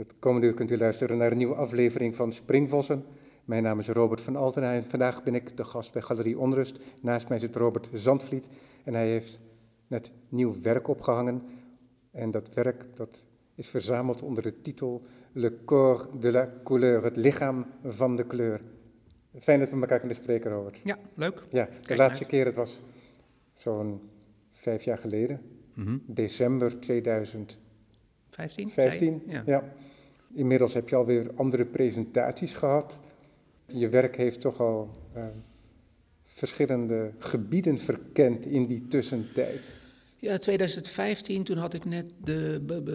Het komende uur kunt u luisteren naar een nieuwe aflevering van Springvossen. Mijn naam is Robert van Altena en vandaag ben ik de gast bij Galerie Onrust. Naast mij zit Robert Zandvliet en hij heeft net nieuw werk opgehangen. En dat werk dat is verzameld onder de titel Le corps de la couleur, het lichaam van de kleur. Fijn dat we elkaar kunnen spreken, Robert. Ja, leuk. Ja, de laatste keer, het was zo'n vijf jaar geleden, Mhm. december 2015. 15? Ja. ja. Inmiddels heb je alweer andere presentaties gehad. Je werk heeft toch al eh, verschillende gebieden verkend in die tussentijd. ja, 2015, toen had ik net de, be- be-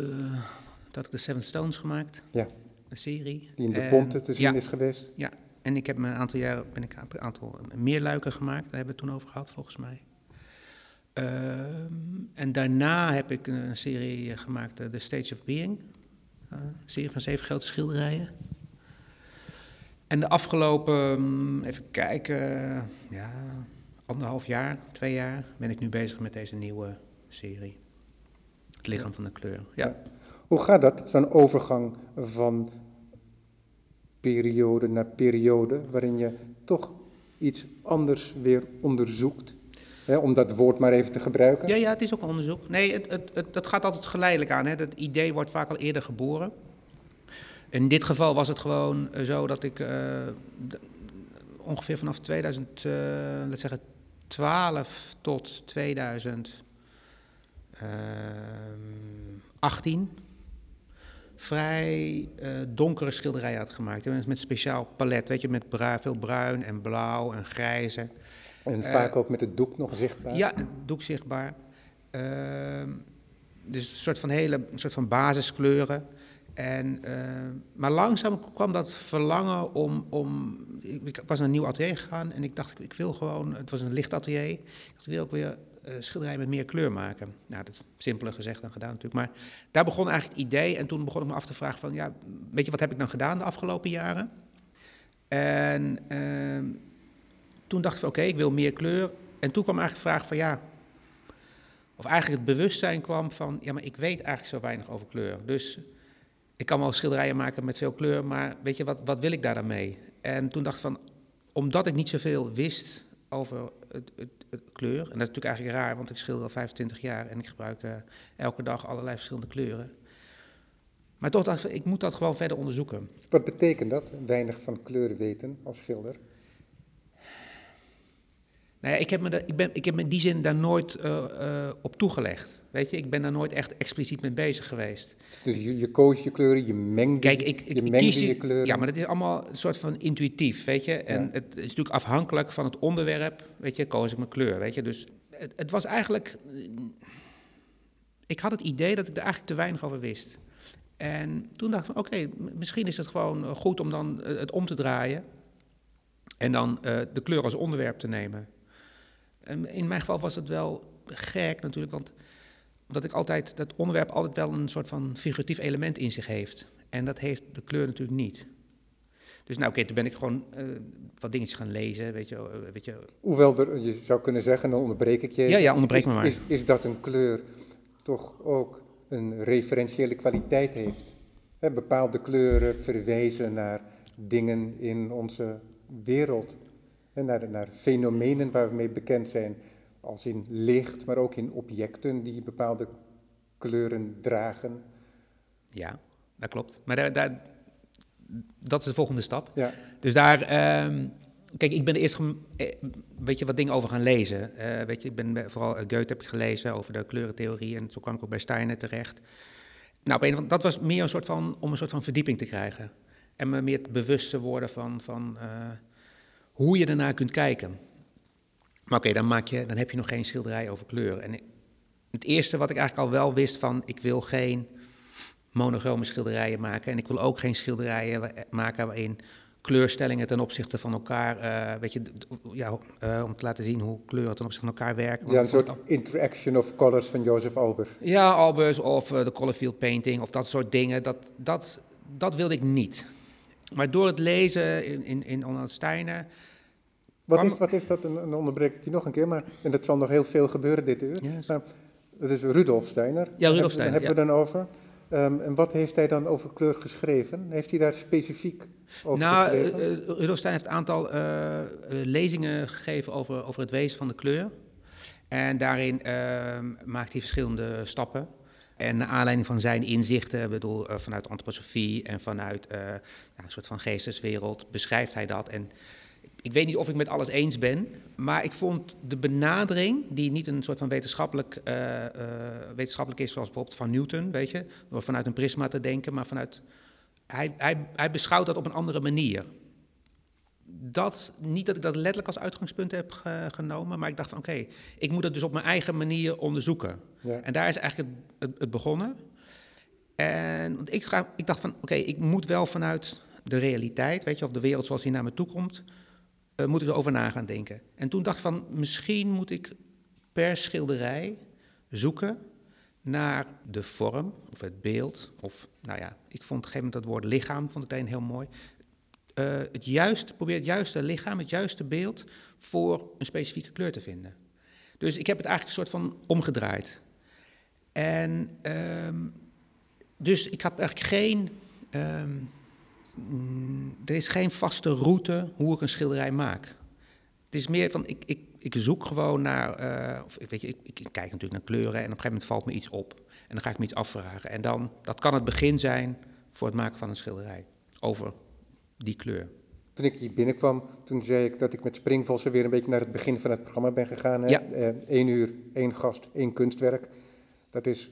toen had ik de Seven Stones gemaakt, Ja, een serie. die in de Ponte te zien ja, is geweest. Ja, en ik heb me een aantal jaar ben ik een aantal meerluiken gemaakt, daar hebben we het toen over gehad volgens mij. Ehm, en daarna heb ik een serie gemaakt, eh, The Stage of Being. Eh, een serie van zeven grote schilderijen. En de afgelopen, mm, even kijken, ja, anderhalf jaar, twee jaar, ben ik nu bezig met deze nieuwe serie. Het lichaam van de kleur. Ja. Hoe gaat dat, zo'n overgang van periode naar periode, waarin je toch iets anders weer onderzoekt? Om dat woord maar even te gebruiken. Ja, ja, het is ook een onderzoek. Nee, het, het, het, dat gaat altijd geleidelijk aan. Hè. Idee wordt vaak al eerder geboren. In dit geval was het gewoon eh, zo dat ik eh, ongeveer vanaf 2000, eh, laten zeggen 12 tot 2018 vrij eh, donkere schilderijen had gemaakt. Met, met speciaal palet, weet je, met veel bruin en blauw en grijze. En Eh, vaak ook met het doek nog zichtbaar. Ja, het doek zichtbaar. Ehm, dus een soort van hele een soort van basiskleuren. En, ehm, maar langzaam kwam dat verlangen om. om ik, ik was naar een nieuw atelier gegaan en ik dacht, ik, ik wil gewoon. Het was een licht atelier. Ik dacht, ik wil ook weer eh, schilderijen met meer kleur maken. Nou, dat is simpeler gezegd dan gedaan natuurlijk. Maar daar begon eigenlijk het idee. En toen begon ik me af te vragen: van ja, weet je, wat heb ik dan gedaan de afgelopen jaren? En ehm, toen dacht ik van oké, ik wil meer kleur. En toen kwam eigenlijk de vraag van ja, of eigenlijk het bewustzijn kwam van ja, maar ik weet eigenlijk zo weinig over kleur. Dus ik kan wel schilderijen maken met veel kleur, maar weet je, wat, wat wil ik daar dan mee? En toen dacht ik van, omdat ik niet zoveel wist over het, het, kleur, en dat is natuurlijk eigenlijk raar, want ik schilder al 25 jaar en ik gebruik eh, elke dag allerlei verschillende kleuren. Maar toch dacht ik, ik moet dat gewoon verder onderzoeken. Wat betekent dat, weinig van kleur weten als schilder? Nou ja, ik heb me, ik ben, ik heb me in die zin daar nooit eh, eh, op toegelegd. Weet je, ik ben daar nooit echt expliciet mee bezig geweest. Dus je, je koos je kleuren, je mengde, Kijk, ik, ik, je mengde kies je kleuren. Ja, maar dat is allemaal een soort van intuïtief, weet je. En Ja. het is natuurlijk afhankelijk van het onderwerp, weet je, koos ik mijn kleur, weet je. Dus het, het was eigenlijk... Ik had het idee dat ik er eigenlijk te weinig over wist. En toen dacht ik van, oké, misschien is het gewoon eh, goed om dan het om te draaien. En dan de kleur als onderwerp te nemen. En in mijn geval was het wel gek natuurlijk, want omdat ik altijd, dat onderwerp altijd wel een soort van figuratief element in zich heeft. En dat heeft de kleur natuurlijk niet. Dus nou oké, toen ben ik gewoon eh, wat dingetjes gaan lezen, weet je. eh, weet je. Hoewel er, je zou kunnen zeggen, dan onderbreek ik je. Ja, ja, onderbreek is, me maar. Is, is dat een kleur toch ook een referentiële kwaliteit heeft? Hè, bepaalde kleuren verwijzen naar dingen in onze wereld. Naar, naar fenomenen waar we mee bekend zijn. Als in licht, maar ook in objecten die bepaalde kleuren dragen. Ja, dat klopt. Maar daar, daar, dat is de volgende stap. Ja, Dus daar, ehm, kijk, ik ben er eerst eh, weet je, wat dingen over gaan lezen. Eh, weet je, ik ben vooral eh, Goethe heb ik gelezen over de kleurentheorie en zo kwam ik ook bij Steiner terecht. Nou, op een, dat was meer een soort van, om een soort van verdieping te krijgen. En me meer bewust te worden van, van hoe je ernaar kunt kijken. Maar oké, dan, maak je, dan heb je nog geen schilderij over kleur. En het eerste wat ik eigenlijk al wel wist van, ik wil geen monochrome schilderijen maken. En ik wil ook geen schilderijen maken waarin kleurstellingen ten opzichte van elkaar, eh, weet je, ja, eh, om te laten zien hoe kleuren ten opzichte van elkaar werken. ja een soort interaction of colors van Joseph Albers. al- Ja, Albers of eh, de color field painting of dat soort dingen, dat, dat, dat wilde ik niet. Maar door het lezen in, in, in Onald Steiner, Wat Kwam- is, wat is dat? En dan onderbreek ik je nog een keer, maar en dat zal nog heel veel gebeuren dit uur. Ja, is- Maar dat is Rudolf Steiner. Ja, Rudolf Daar Steiner, hebben we dan over. Ehm, en wat heeft hij dan over kleur geschreven? Heeft hij daar specifiek over nou, geschreven? uh, Rudolf Stein heeft een aantal uh, lezingen gegeven over, over het wezen van de kleur. En daarin ehm, maakt hij verschillende stappen. En naar aanleiding van zijn inzichten, bedoel, uh, vanuit antroposofie en vanuit nou, een soort van geesteswereld, beschrijft hij dat. En ik weet niet of ik met alles eens ben, maar ik vond de benadering, die niet een soort van wetenschappelijk, uh, wetenschappelijk is, zoals bijvoorbeeld van Newton, weet je, door vanuit een prisma te denken, maar vanuit. Hij, hij, hij beschouwt dat op een andere manier. Dat, niet dat ik dat letterlijk als uitgangspunt heb ge, genomen, maar ik dacht van oké, okay, ik moet het dus op mijn eigen manier onderzoeken. Ja. En daar is eigenlijk het, het, het begonnen. En want ik, ga, ik dacht van oké, okay, ik moet wel vanuit de realiteit, weet je, of de wereld zoals die naar me toe komt, uh, moet ik erover na gaan denken. En toen dacht ik van, misschien moet ik per schilderij zoeken naar de vorm of het beeld. Of, nou ja, ik vond op een gegeven moment dat woord lichaam, vond ik daarin heel mooi. Uh, het juiste, probeer het juiste lichaam, het juiste beeld voor een specifieke kleur te vinden. Dus ik heb het eigenlijk een soort van omgedraaid. En um, dus ik heb eigenlijk geen... Um, Mm, er is geen vaste route hoe ik een schilderij maak. Het is meer van, ik, ik, ik zoek gewoon naar, uh, of weet je, ik, ik, kijk natuurlijk naar kleuren en op een gegeven moment valt me iets op. En dan ga ik me iets afvragen. En dan, dat kan het begin zijn voor het maken van een schilderij over die kleur. Toen ik hier binnenkwam, toen zei ik dat ik met springvossen weer een beetje naar het begin van het programma ben gegaan. Hè? Ja. Eén uh, uur, één gast, één kunstwerk. Dat is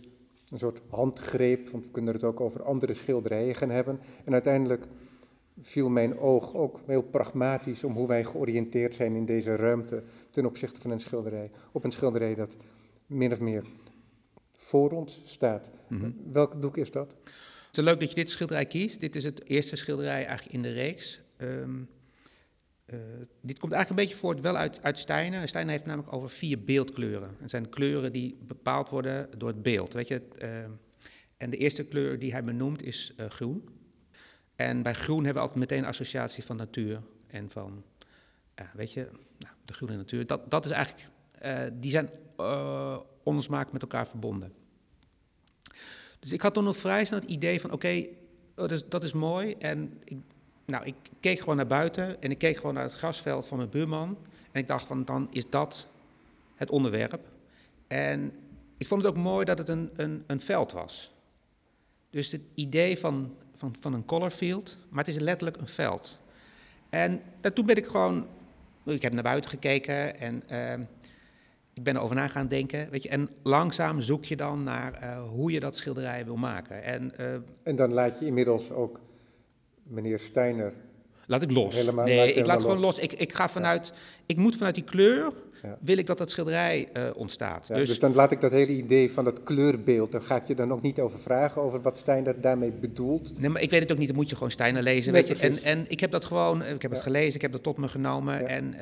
een soort handgreep, want we kunnen het ook over andere schilderijen gaan hebben. En uiteindelijk viel mijn oog ook heel pragmatisch om hoe wij georiënteerd zijn in deze ruimte ten opzichte van een schilderij. Op een schilderij dat min of meer voor ons staat. Mm -hmm. Welk doek is dat? Het is leuk dat je dit schilderij kiest. Dit is het eerste schilderij eigenlijk in de reeks. Um, uh, dit komt eigenlijk een beetje voort wel uit, uit Steiner. Steiner heeft namelijk over vier beeldkleuren. Het zijn kleuren die bepaald worden door het beeld. Weet je? Uh, en de eerste kleur die hij benoemt is uh, groen. En bij groen hebben we altijd meteen een associatie van natuur en van, weet je, nou, de groene natuur. Dat, dat is eigenlijk, die zijn onlosmakelijk met elkaar verbonden. Dus ik had toen nog vrij snel het idee van, oké, dat, is, dat is mooi. En ik, nou, ik keek gewoon naar buiten en ik keek gewoon naar het grasveld van mijn buurman. En ik dacht van, dan is dat het onderwerp. En ik vond het ook mooi dat het een, een, een veld was. Dus het idee van, van, van een color field, maar het is letterlijk een veld. En, en toen ben ik gewoon, ik heb naar buiten gekeken en uh, ik ben erover na gaan denken. Weet je, en langzaam zoek je dan naar uh, hoe je dat schilderij wil maken. En, uh, en dan laat je inmiddels ook meneer Steiner. Laat ik los. Helemaal, nee, laat ik laat gewoon los. Ik, ik ga vanuit. Ja. Ik moet vanuit die kleur. Ja. Wil ik dat dat schilderij uh, ontstaat. Ja, dus, dus, dan laat ik dat hele idee van dat kleurbeeld. Daar ga ik je dan nog niet over vragen. Over wat Steiner daarmee bedoelt. Nee, maar ik weet het ook niet. Dan moet je gewoon Steiner lezen. Nee, weet je. En, en ik heb dat gewoon. Ik heb het gelezen. Ik heb dat tot me genomen. En,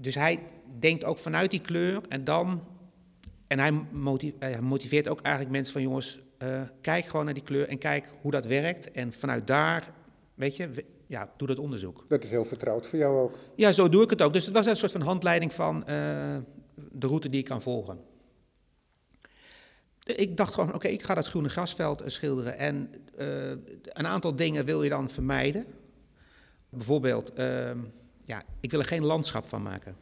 dus hij denkt ook vanuit die kleur. En dan. En hij motiveert, motiveert ook eigenlijk mensen van jongens. Uh, kijk gewoon naar die kleur en kijk hoe dat werkt. En vanuit daar, weet je, ja, doe dat onderzoek. Dat is heel vertrouwd voor jou ook. Ja, zo doe ik het ook. Dus het was een soort van handleiding van uh, de route die ik kan volgen. Ik dacht gewoon, oké, okay, ik ga dat groene grasveld schilderen. En uh, een aantal dingen wil je dan vermijden. Bijvoorbeeld, ja, ik wil er geen landschap van maken.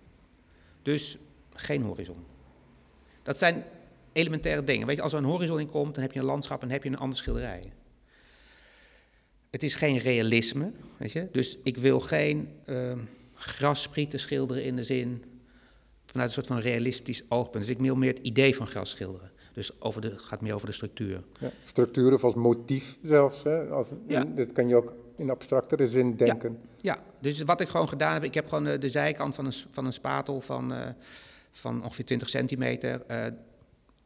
Dus geen horizon. Dat zijn elementaire dingen. Weet je, als er een horizon in komt, dan heb je een landschap en heb je een ander schilderij. Het is geen realisme, weet je. Dus ik wil geen uh, grassprieten schilderen in de zin vanuit een soort van realistisch oogpunt. Dus ik wil meer het idee van gras schilderen. Dus over de, het gaat meer over de structuur. Ja, structuur of als motief zelfs. Hè? Als, ja. Dat kan je ook in abstractere zin denken. Ja, ja. dus wat ik gewoon gedaan heb, ik heb gewoon de, de zijkant van een, van een spatel van, uh, van ongeveer 20 centimeter. Uh,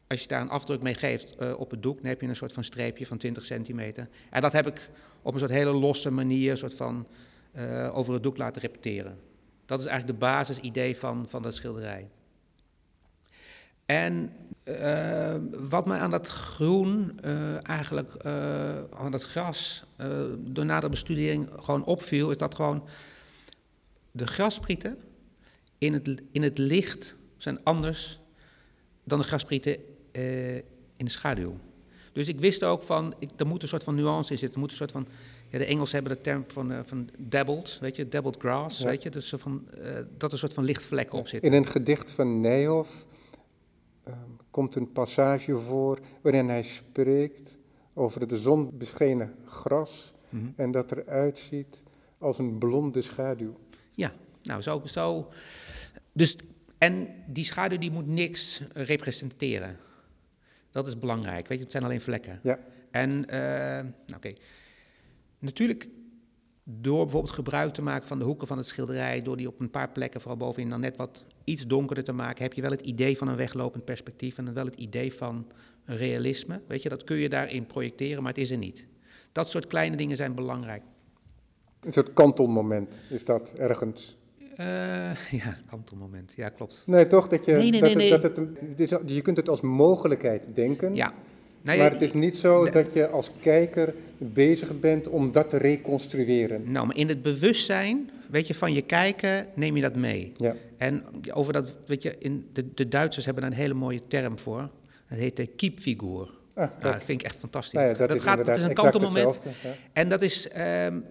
als je daar een afdruk mee geeft uh, op het doek, dan heb je een soort van streepje van 20 centimeter. En dat heb ik op een soort hele losse manier een soort van, over het doek laten repeteren. Dat is eigenlijk de basisidee van, van dat schilderij. En uh, wat mij aan dat groen, eigenlijk aan dat gras, door nadere bestudering gewoon opviel, is dat gewoon de grasprieten in het, in het licht zijn anders dan de grasprieten in de schaduw. Dus ik wist ook van, ik, er moet een soort van nuance in zitten. Er moet een soort van, ja, de Engelsen hebben de term van, uh, van dabbled, weet je, dabbled grass, Ja. weet je. Dus van, uh, dat er een soort van lichtvlekken op zitten. In een gedicht van Nijhoff uh, komt een passage voor waarin hij spreekt over de zon beschenen gras Mhm. en dat eruit ziet als een blonde schaduw. Ja, nou zo, zo. Dus, en die schaduw die moet niks representeren. Dat is belangrijk, weet je, het zijn alleen vlekken. Ja. En, uh, nou, oké. Natuurlijk, door bijvoorbeeld gebruik te maken van de hoeken van het schilderij, door die op een paar plekken, vooral bovenin, dan net wat iets donkerder te maken, heb je wel het idee van een weglopend perspectief en dan wel het idee van een realisme. Weet je, dat kun je daarin projecteren, maar het is er niet. Dat soort kleine dingen zijn belangrijk. Een soort kantelmoment is dat ergens. Uh, ja, kantelmoment, ja, klopt. Nee, toch? Dat je, nee, nee, dat nee, het, dat je kunt het als mogelijkheid denken. Ja. Nou, maar het is niet zo dat je als kijker bezig bent om dat te reconstrueren. Nou, maar in het bewustzijn, weet je, van je kijken, neem je dat mee. Ja. En over dat, weet je, in de, de Duitsers hebben daar een hele mooie term voor. Dat heet de kiepfiguur. Ah, ja, dat vind ik echt fantastisch. Nou ja, dat, dat, is gaat, dat is een kantelmoment. Ja. En dat is, um,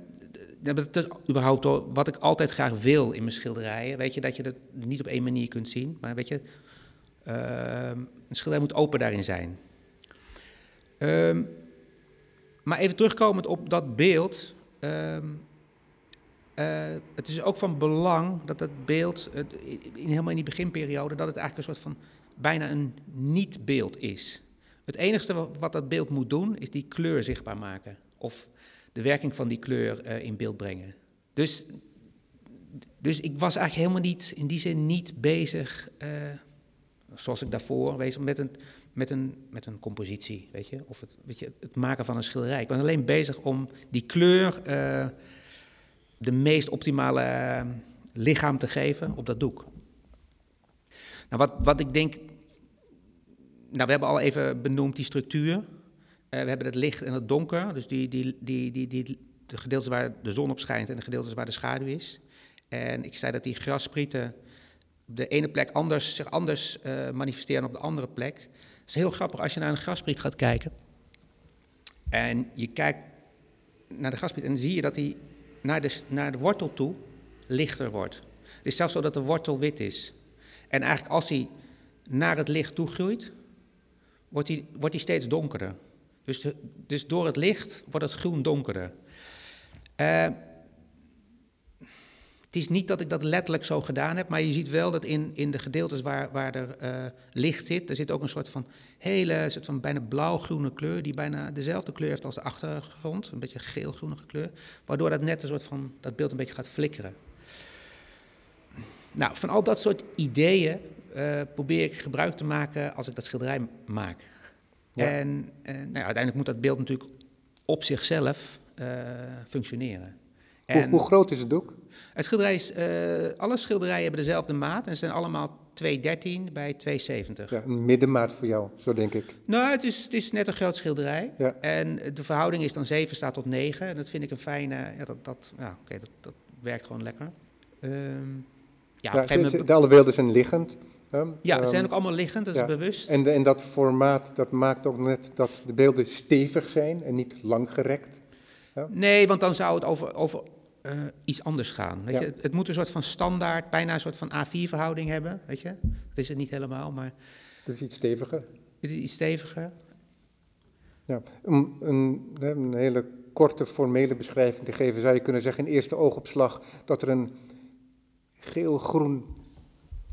dat is überhaupt hoor, wat ik altijd graag wil in mijn schilderijen. Weet je, dat je dat niet op één manier kunt zien. Maar weet je, uh, een schilderij moet open daarin zijn. Um, maar even terugkomend op dat beeld. Um, uh, het is ook van belang dat het beeld, in, helemaal in die beginperiode, dat het eigenlijk een soort van bijna een niet-beeld is. Het enige wat dat beeld moet doen, is die kleur zichtbaar maken. Of de werking van die kleur uh, in beeld brengen. Dus, dus ik was eigenlijk helemaal niet, in die zin niet bezig, uh, zoals ik daarvoor, wees, met een, met, een, met een compositie, weet je. Of het, weet je, het maken van een schilderij. Ik ben alleen bezig om die kleur uh, de meest optimale lichaam te geven op dat doek. Nou, wat, wat ik denk. Nou, we hebben al even benoemd die structuur. Uh, we hebben het licht en het donker. Dus die, die, die, die, die, de gedeeltes waar de zon op schijnt en de gedeeltes waar de schaduw is. En ik zei dat die grassprieten op de ene plek anders, zich anders manifesteren dan op de andere plek. Het is heel grappig als je naar een graspriet gaat kijken. En je kijkt naar de graspriet en dan zie je dat hij naar de, naar de wortel toe lichter wordt. Het is zelfs zo dat de wortel wit is. En eigenlijk als hij naar het licht toe groeit, wordt hij, wordt hij steeds donkerder. Dus, dus door het licht wordt het groen donkerder. Uh, het is niet dat ik dat letterlijk zo gedaan heb, maar je ziet wel dat in, in de gedeeltes waar, waar er uh, licht zit, er zit ook een soort van hele, soort van bijna blauw-groene kleur, die bijna dezelfde kleur heeft als de achtergrond, een beetje geel-groenige kleur, waardoor dat net een soort van, dat beeld een beetje gaat flikkeren. Nou, van al dat soort ideeën uh, probeer ik gebruik te maken als ik dat schilderij maak. Ja. En nou ja, uiteindelijk moet dat beeld natuurlijk op zichzelf uh, functioneren. En hoe, hoe, groot is het doek? Het schilderij is, uh, alle schilderijen hebben dezelfde maat en ze zijn allemaal 2,13 bij 2,70. Ja, een middenmaat voor jou, zo denk ik. Nou, het is, het is net een groot schilderij. Ja. En de verhouding is dan 7 staat tot 9. En dat vind ik een fijne, ja, dat, dat, ja, okay, dat, dat werkt gewoon lekker. Um, ja, ja het, moment... de, alle beelden zijn liggend. Um, ja, ze zijn ook allemaal liggend, dat is bewust. En, de, en dat formaat, dat maakt ook net dat de beelden stevig zijn en niet langgerekt. Ja. Nee, want dan zou het over, over uh, iets anders gaan. Weet ja. je? Het moet een soort van standaard, bijna een soort van A4-verhouding hebben. Weet je? Dat is het niet helemaal, maar... Het is iets steviger. Het is iets steviger. Ja, om een, een hele korte formele beschrijving te geven, zou je kunnen zeggen in eerste oogopslag dat er een geel-groen,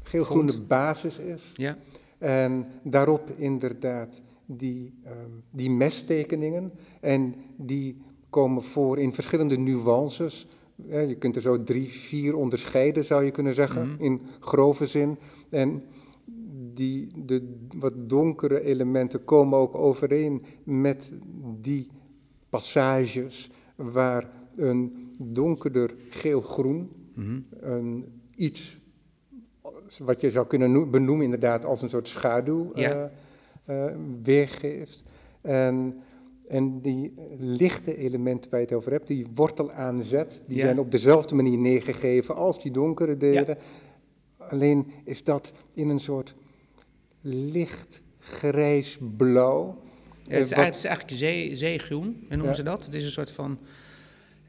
geel-groene basis is. Ja. En daarop inderdaad die, um, die mesttekeningen. En die komen voor in verschillende nuances. Ja, je kunt er zo drie, vier onderscheiden, zou je kunnen zeggen, Mhm. in grove zin. En die, de wat donkere elementen komen ook overeen met die passages waar een donkerder geel-groen, Mhm. een iets wat je zou kunnen benoemen inderdaad als een soort schaduw Ja. uh, uh, weergeeft. En, en die lichte elementen waar je het over hebt, die wortelaanzet, die Ja. zijn op dezelfde manier neergegeven als die donkere delen. Alleen is dat in een soort licht grijs-blauw, Ja, het, is, eigenlijk- het is eigenlijk zee, zeegroen, noemen ze dat? Het is een soort van...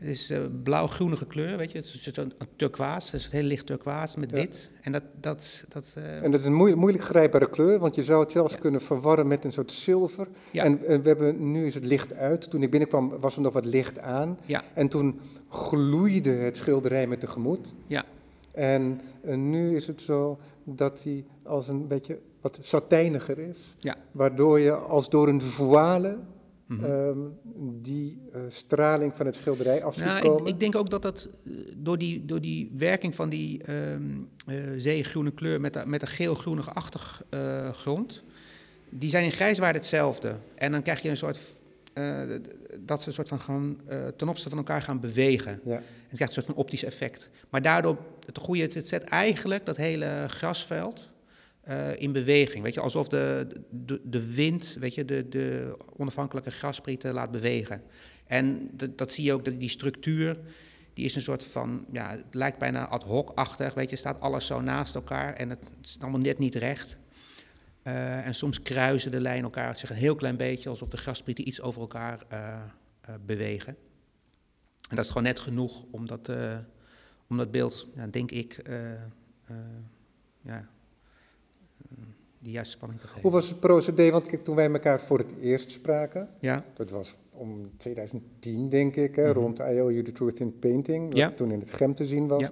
Het is eh, blauw-groenige kleur, weet je. Het is een, een turquoise, het is een heel licht turquoise met Ja. wit. En dat... dat, dat eh, En dat is een moe- moeilijk grijpbare kleur, want je zou het zelfs Ja. kunnen verwarren met een soort zilver. Ja. En, en we hebben, nu is het licht uit. Toen ik binnenkwam was er nog wat licht aan. Ja. En toen gloeide het schilderij me tegemoet. Ja. En eh, nu is het zo dat hij als een beetje wat satijniger is. Ja. Waardoor je als door een voile mhm. ehm, die eh, straling van het schilderij af ziet Nou, komen. ik, ik denk ook dat dat eh, door die, door die werking van die eh, zeegroene kleur met, de- met een geel-groenige achtergrond, die zijn in grijswaarde hetzelfde. En dan krijg je een soort, dat ze een soort van gaan, ten opzichte van elkaar gaan bewegen. ja. En het krijgt een soort van optisch effect. Maar daardoor, het goede, het, het zet eigenlijk dat hele grasveld eh, in beweging. Weet je, alsof de, de, wind, weet je, de, de onafhankelijke grasprieten laat bewegen. En dat, zie je ook, die structuur, die is een soort van, ja, het lijkt bijna ad hoc-achtig. Weet je, staat alles zo naast elkaar en het is allemaal net niet recht. Eh, en soms kruisen de lijnen elkaar zich een heel klein beetje, alsof de grasprieten iets over elkaar eh, bewegen. En dat is gewoon net genoeg om dat, om dat beeld, ja, denk ik, ja, die juiste spanning te geven. Hoe was het procedé? Want kijk, toen wij elkaar voor het eerst spraken, Ja, dat was om 2010 denk ik, hè, Mhm. rond I Owe You The Truth in Painting, wat Ja. toen in het Gem te zien was. Ja.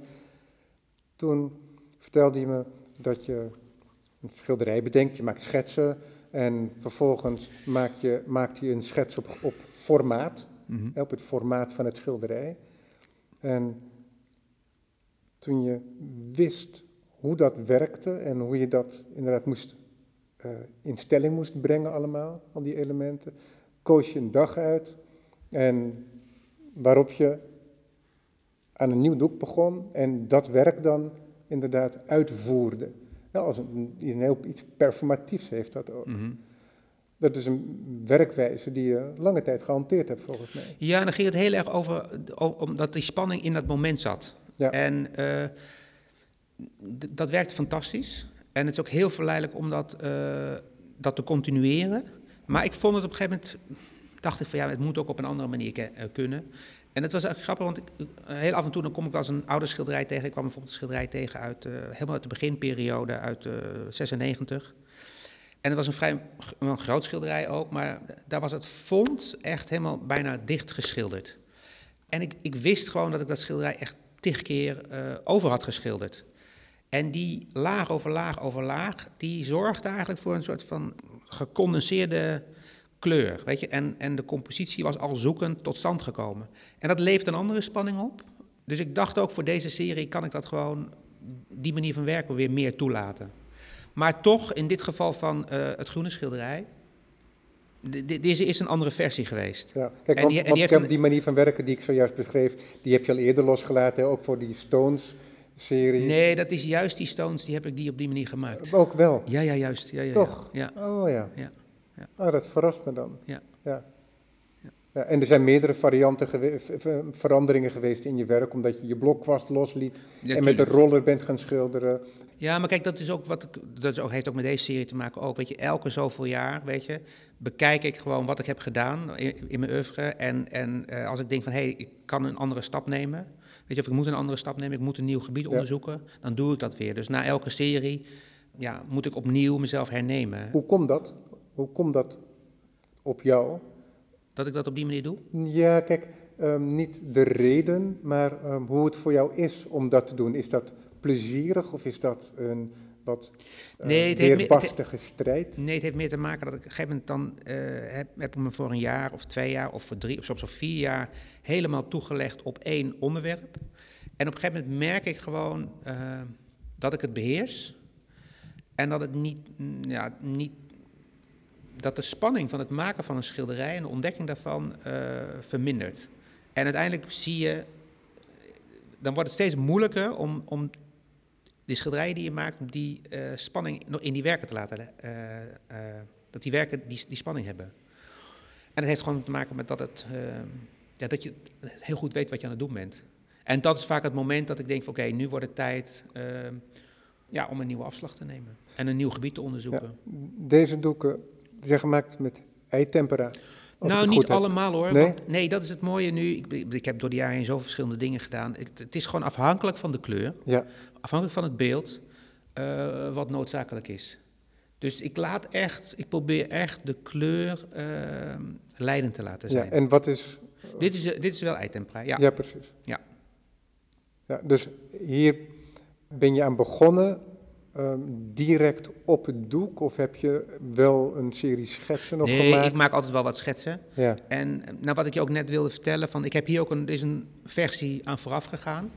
Toen vertelde je me dat je een schilderij bedenkt, je maakt schetsen en vervolgens maak je, maakt je een schets op, op formaat, mhm. op het formaat van het schilderij. En toen je wist hoe dat werkte en hoe je dat inderdaad moest, eh, in stelling moest brengen allemaal, al die elementen, koos je een dag uit en waarop je aan een nieuw doek begon en dat werk dan inderdaad uitvoerde. Ja, als een, een heel iets performatiefs heeft dat ook. Mhm. Dat is een werkwijze die je lange tijd gehanteerd hebt volgens mij. Ja, en dan ging het heel erg over, omdat die spanning in dat moment zat. Ja. En eh, dat werkt fantastisch. En het is ook heel verleidelijk om dat, eh, dat te continueren. Maar ik vond het op een gegeven moment, dacht ik van ja, het moet ook op een andere manier eh, kunnen. En het was eigenlijk grappig, want ik, eh, heel af en toe dan kom ik als een oude schilderij tegen. Ik kwam bijvoorbeeld een schilderij tegen uit, helemaal uit de beginperiode, uit eh 96. En het was een vrij een groot schilderij ook, maar daar was het fond echt helemaal bijna dicht geschilderd. En ik, ik wist gewoon dat ik dat schilderij echt tig keer over had geschilderd. En die laag over laag over laag, die zorgde eigenlijk voor een soort van gecondenseerde kleur. Weet je? En, en de compositie was al zoekend tot stand gekomen. En dat leeft een andere spanning op. Dus ik dacht ook voor deze serie kan ik dat gewoon, die manier van werken weer meer toelaten. Maar toch, in dit geval van eh, het groene schilderij, de- de- deze is een andere versie geweest. Ja. Kijk, En want, die- en die manier van werken die ik zojuist beschreef, die heb je al eerder losgelaten, hè, ook voor die Stones-serie. Nee, dat is juist die Stones, die heb ik die op die manier gemaakt. Ook wel. Ja, ja, juist. Ja, ja, Toch? Ja. Oh ja. Ja, ja. Oh, dat verrast me dan. Ja. Ja. Ja. En er zijn meerdere varianten veranderingen geweest in je werk, omdat je je blokkwast losliet Ja, en met de roller bent gaan schilderen. Ja, maar kijk, dat, is ook wat ik, dat is ook, heeft ook met deze serie te maken. Ook, weet je, elke zoveel jaar, weet je, bekijk ik gewoon wat ik heb gedaan in, in mijn oeuvre. En, en eh, als ik denk van, hé, hey, ik kan een andere stap nemen. Weet je, of ik moet een andere stap nemen, ik moet een nieuw gebied Ja. onderzoeken. Dan doe ik dat weer. Dus na elke serie, ja, moet ik opnieuw mezelf hernemen. Hoe komt dat? Hoe komt dat op jou? Dat ik dat op die manier doe. Ja, kijk, ehm, niet de reden, maar ehm, hoe het voor jou is om dat te doen. Is dat plezierig of is dat een wat uh, Nee, het heeft meer- strijd? Nee, het heeft meer te maken dat ik op een gegeven moment dan eh, heb, heb ik me voor een jaar of twee jaar of voor drie of soms al vier jaar helemaal toegelegd op één onderwerp. En op een gegeven moment merk ik gewoon eh, dat ik het beheers en dat het niet, mm, ja, niet, dat de spanning van het maken van een schilderij en de ontdekking daarvan eh, vermindert. En uiteindelijk zie je, dan wordt het steeds moeilijker om, om die schilderijen die je maakt, om die eh, spanning in die werken te laten, eh, eh, dat die werken die, die spanning hebben. En dat heeft gewoon te maken met dat, het, ja, dat je heel goed weet wat je aan het doen bent. En dat is vaak het moment dat ik denk van oké, nu wordt het tijd ja, om een nieuwe afslag te nemen. En een nieuw gebied te onderzoeken. Deze doeken zijn gemaakt met eitempera. nou, het niet heb. allemaal hoor. Nee? Want, nee, dat is het mooie nu. Ik, ik- heb door de jaren heen zoveel verschillende dingen gedaan. Ik, het is gewoon afhankelijk van de kleur, Ja, afhankelijk van het beeld, eh, wat noodzakelijk is. Dus ik laat echt, ik probeer echt de kleur eh, leidend te laten ja. zijn. En wat is... Dit, is, dit is wel eitempera, ja. Ja, precies. Ja. Ja, dus hier ben je aan begonnen, ehm, direct op het doek, of heb je wel een serie schetsen nog nee, gemaakt? ik maak altijd wel wat schetsen. Ja, En nou, wat ik je ook net wilde vertellen, van, ik heb hier ook een, er is een versie aan vooraf gegaan.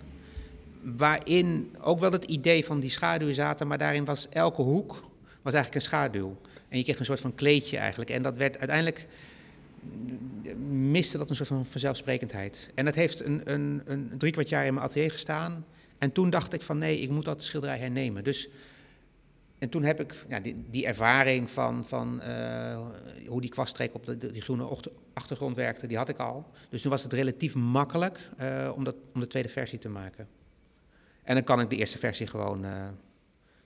Waarin ook wel het idee van die schaduwen zaten, maar daarin was elke hoek was eigenlijk een schaduw. En je kreeg een soort van kleedje eigenlijk. En dat werd uiteindelijk mm, miste dat een soort van vanzelfsprekendheid. En dat heeft een, een, een drie kwart jaar in mijn atelier gestaan. En toen dacht ik van nee, ik moet dat schilderij hernemen. Dus, en toen heb ik ja, die, ervaring van, van eh, hoe die kwaststreek op de, die groene achtergrond werkte, die had ik al. Dus toen was het relatief makkelijk eh, om, dat, om de tweede versie te maken. En dan kan ik de eerste versie gewoon, eh,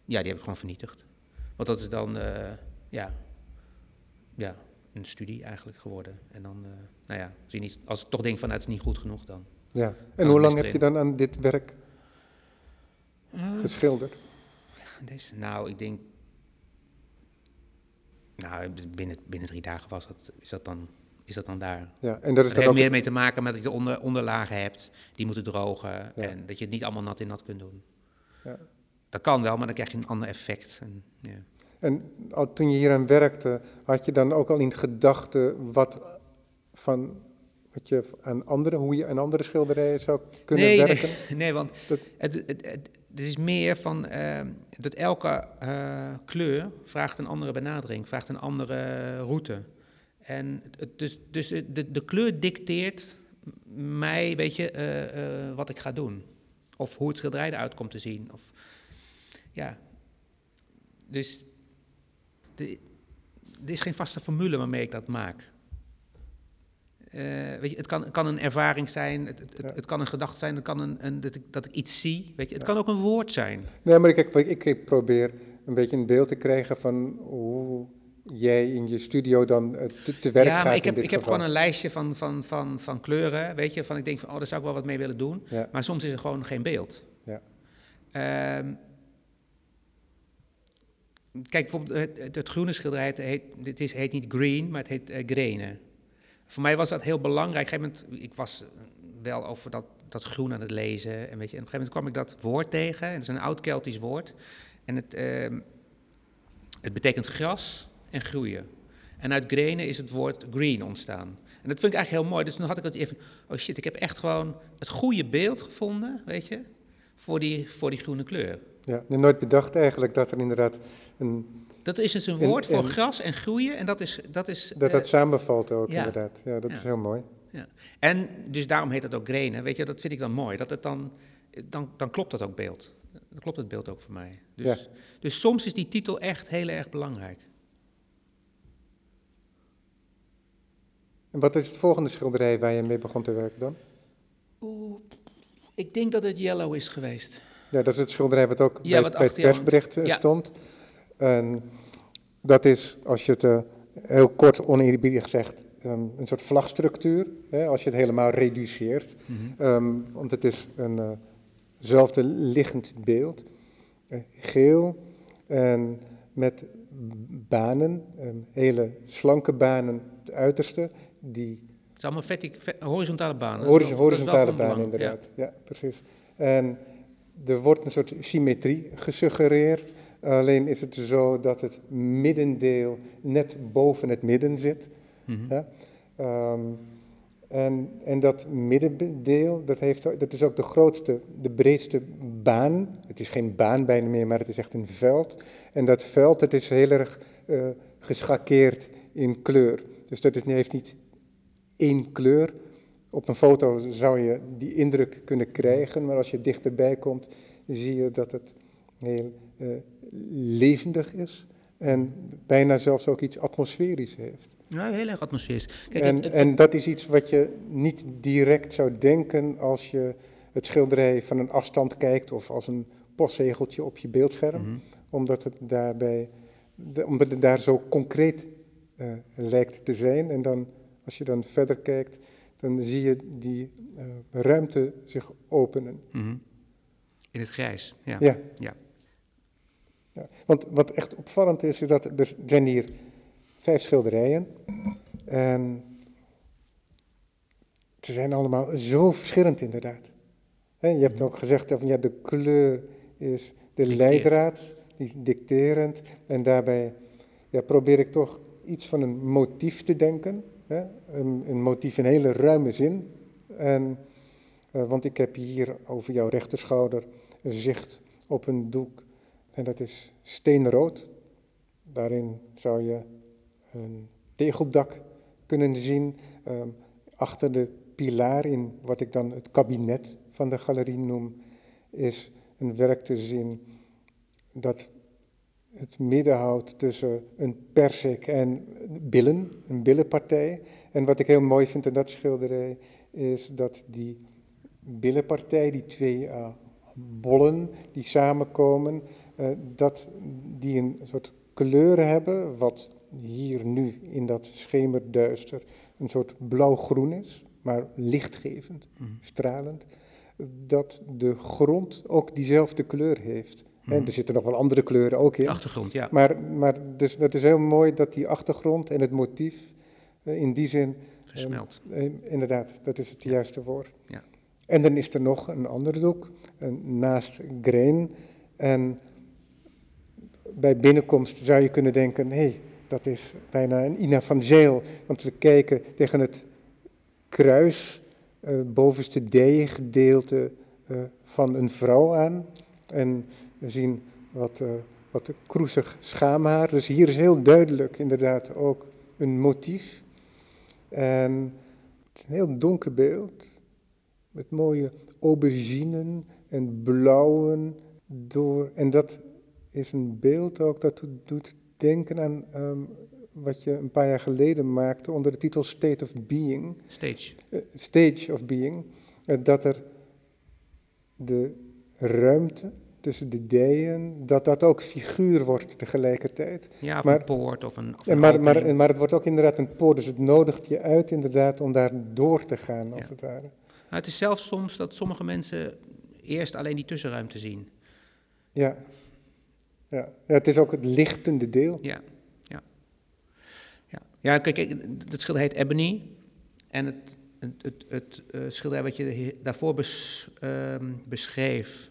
ja, die heb ik gewoon vernietigd. Want dat is dan, eh, ja, ja, een studie eigenlijk geworden. En dan, eh, nou ja, je niet, als ik toch denk van, nou, het is niet goed genoeg dan. ja. En hoe lang heb je dan aan dit werk geschilderd? Deze, nou, ik denk. Nou, binnen, binnen drie dagen was dat, is, dat dan, is dat dan daar. Ja, en dat is Het dan heeft ook... meer mee te maken met dat je de onder, onderlagen hebt, die moeten drogen. Ja. En dat je het niet allemaal nat in nat kunt doen. Ja. Dat kan wel, maar dan krijg je een ander effect. En, ja. En al, toen je hier aan werkte, had je dan ook al in gedachten wat van wat je aan andere, hoe je aan andere schilderijen zou kunnen nee, werken? Nee, nee, want Dat- het, het, het, het is meer van eh, dat elke eh, kleur vraagt een andere benadering, vraagt een andere route. En dus, dus de, de kleur dicteert mij, weet je, eh, eh, wat ik ga doen. Of hoe het schilderij eruit komt te zien. Of, ja. Dus de, er is geen vaste formule waarmee ik dat maak. Eh, weet je, het, kan, het kan een ervaring zijn, het, het, Ja. het kan een gedachte zijn, het kan een, een, dat, ik, dat ik iets zie. Weet je, het Ja. kan ook een woord zijn. Nee, maar ik, ik, ik probeer een beetje een beeld te krijgen van hoe jij in je studio dan eh, te, te werk ja, gaat maar ik heb, ik heb gewoon een lijstje van, van, van, van kleuren, weet je, van ik denk van, oh, daar zou ik wel wat mee willen doen. Ja, Maar soms is er gewoon geen beeld. Ja. Ehm, kijk, bijvoorbeeld het, groene schilderij, het heet, het is, heet niet green, maar het heet eh grene. Voor mij was dat heel belangrijk. Op een gegeven moment, ik was eh, wel over dat, dat groen aan het lezen. En, weet je, en op een gegeven moment kwam ik dat woord tegen. En het is een oud Keltisch woord. En het, ehm, het betekent gras en groeien. En uit grene is het woord green ontstaan. En dat vind ik eigenlijk heel mooi. Dus toen had ik het even, oh shit, ik heb echt gewoon het goede beeld gevonden, weet je, voor die, voor die groene kleur. ja. Nee, nooit bedacht eigenlijk dat er inderdaad een, Dat is dus een En- woord voor gras en groeien. En dat is. Dat is dat eh, dat samenvalt ook ja. inderdaad. Ja, dat Ja. is heel mooi. en dus daarom heet het ook grenen. Weet je, dat vind ik dan mooi. Dat het dan, dan, dan klopt dat ook beeld. Dan klopt het beeld ook voor mij. Dus, Ja. dus soms is die titel echt heel erg belangrijk. En wat is het volgende schilderij waar je mee begon te werken dan? Oeh, ik denk dat het yellow is geweest. Ja, dat is het schilderij wat ook Ja, bij, wat bij het persbericht eh, Ja. stond. En dat is, als je het eh, heel kort oneerbiedig zegt, ehm, een soort vlagstructuur. Hè, als je het helemaal reduceert. Ehm, want het is een eh, liggend beeld. Geel en met banen, ehm, hele slanke banen, het uiterste, die Het is allemaal vertic- horizontale banen. Horizon- horizontale ja. inderdaad. Ja. precies. En er wordt een soort symmetrie gesuggereerd. Alleen is het zo dat het middendeel net boven het midden zit. Mhm. Ja. Ehm, en, en dat middendeel, dat, heeft, dat is ook de grootste, de breedste baan. Het is geen baan bijna meer, maar het is echt een veld. En dat veld, dat is heel erg eh, geschakeerd in kleur. Dus dat is, heeft niet één kleur. Op een foto zou je die indruk kunnen krijgen, maar als je dichterbij komt, zie je dat het heel eh, levendig is. En bijna zelfs ook iets atmosferisch heeft. Ja, heel erg atmosferisch. Kijk, En, het- het- en dat is iets wat je niet direct zou denken als je het schilderij van een afstand kijkt of als een postzegeltje op je beeldscherm, Mhm. omdat het daarbij, de- omdat het daar zo concreet eh, lijkt te zijn. En dan, als je dan verder kijkt, dan zie je die eh, ruimte zich openen. Mhm. In het grijs, ja. Ja. Ja. Ja, Want wat echt opvallend is, is dat er zijn hier vijf schilderijen. En ze zijn allemaal zo verschillend inderdaad. Je hebt ook gezegd van ja, de kleur is de leidraad, die is dicterend. En daarbij ja, probeer ik toch iets van een motief te denken. Een motief in hele ruime zin. En, eh, want ik heb hier over jouw rechterschouder een zicht op een doek. En dat is steenrood. Daarin zou je een tegeldak kunnen zien. Ehm, achter de pilaar in wat ik dan het kabinet van de galerie noem, is een werk te zien dat het midden houdt tussen een persik en billen, een billenpartij. En wat ik heel mooi vind in dat schilderij is dat die billenpartij, die twee eh, bollen die samenkomen, eh, dat die een soort kleur hebben, wat hier nu in dat schemerduister een soort blauw-groen is, maar lichtgevend, Mhm. stralend, dat de grond ook diezelfde kleur heeft. En Mhm. er zitten nog wel andere kleuren ook in. De achtergrond, ja. Maar, maar dus, dat is heel mooi dat die achtergrond en het motief eh, in die zin, Versmelt. eh, inderdaad, dat is het Ja. juiste woord. Ja. En dan is er nog een ander doek, een naast Grain. En bij binnenkomst zou je kunnen denken, hé, hey, dat is bijna een Ina van Zeel. Want we kijken tegen het kruis, eh, bovenste dijengedeelte eh, van een vrouw aan. En we zien wat, eh, wat kroezig schaamhaar. Dus hier is heel duidelijk inderdaad ook een motief. En het is een heel donker beeld. Met mooie auberginen en blauwen door. En dat is een beeld ook dat doet denken aan ehm, wat je een paar jaar geleden maakte onder de titel State of Being. Stage. eh, stage of Being. eh, dat er de ruimte tussen de dijen, dat dat ook figuur wordt tegelijkertijd. Ja, Maar- een poort of een, of een maar, maar, maar het wordt ook inderdaad een poort, dus het nodigt je uit inderdaad om daar door te gaan, als Ja. het ware. Het is zelfs soms dat sommige mensen eerst alleen die tussenruimte zien. Ja. Ja. ja, het is ook het lichtende deel. Ja, ja. Ja, ja kijk, kijk, het schilder heet Ebony. En het, het, het, het eh, schilderij wat je daarvoor bes- ehm, beschreef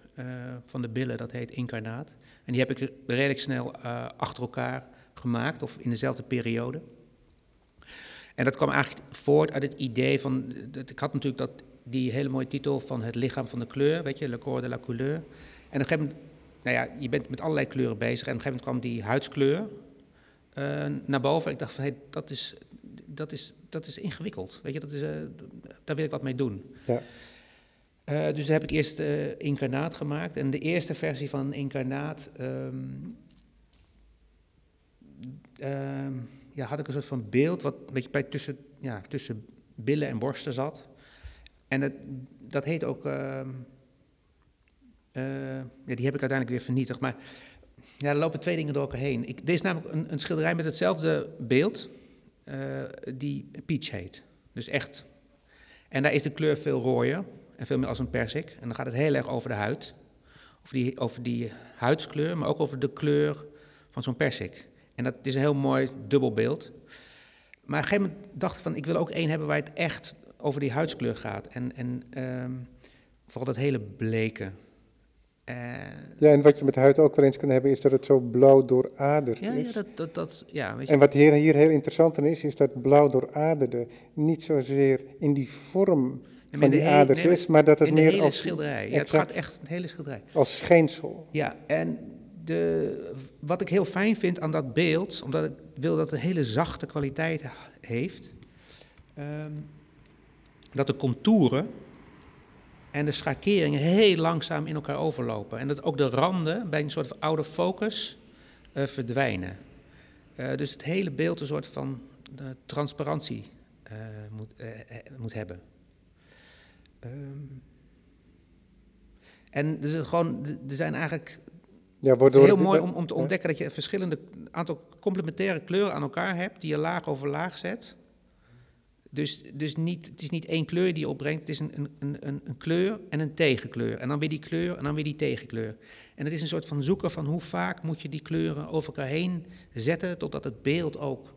van de billen, dat heet Incarnaat. En die heb ik redelijk snel eh, achter elkaar gemaakt, of in dezelfde periode. En dat kwam eigenlijk voort uit het idee van, dat, ik had natuurlijk dat, die hele mooie titel van het lichaam van de kleur, weet je, Le Corps de la Couleur. En op een gegeven moment, nou ja, je bent met allerlei kleuren bezig en op een gegeven moment kwam die huidskleur eh, naar boven. Ik dacht van, hey, dat, is, dat, is, dat is ingewikkeld, weet je, dat is, eh, daar wil ik wat mee doen. Ja. Eh, dus daar heb ik eerst eh, Incarnaat gemaakt. En de eerste versie van Incarnaat ehm, ehm, ja, had ik een soort van beeld wat een beetje bij tussen, ja, tussen billen en borsten zat. En dat, dat heet ook, ehm, eh, ja, die heb ik uiteindelijk weer vernietigd. Maar ja, er lopen twee dingen door elkaar heen. Ik, dit is namelijk een, een schilderij met hetzelfde beeld, die Peach heet. Dus echt. En daar is de kleur veel rooier en veel meer als een persik. En dan gaat het heel erg over de huid. Over die, over die huidskleur, maar ook over de kleur van zo'n persik. En dat is een heel mooi dubbel beeld. Maar op een gegeven moment dacht ik van, ik wil ook één hebben waar het echt over die huidskleur gaat. En, en ehm, vooral dat hele bleke. Eh, ja, en wat je met huid ook wel eens kan hebben, is dat het zo blauw dooraderd ja, is. ja, dat, dat, dat, ja, weet je. En wat hier, hier heel interessant aan is, is dat blauw dooraderde niet zozeer in die vorm van de die hele- aders nee, maar is, maar dat het meer hele als, schilderij. Ja, het gaat echt het hele schilderij. als schijnsel. Ja, en de, wat ik heel fijn vind aan dat beeld, omdat ik wil dat het een hele zachte kwaliteit heeft, ehm, dat de contouren en de schakeringen heel langzaam in elkaar overlopen. En dat ook de randen bij een soort van oude focus eh, verdwijnen. Eh, dus het hele beeld een soort van eh, transparantie moet, moet hebben. Ehm, en er, zijn gewoon, er zijn eigenlijk Ja, Het is heel het- mooi om, om te ontdekken dat je een verschillende aantal complementaire kleuren aan elkaar hebt, die je laag over laag zet. Dus, dus niet, het is niet één kleur die je opbrengt, het is een, een, een- een, een kleur en een tegenkleur. En dan weer die kleur en dan weer die tegenkleur. En het is een soort van zoeken van hoe vaak moet je die kleuren over elkaar heen zetten, totdat het beeld ook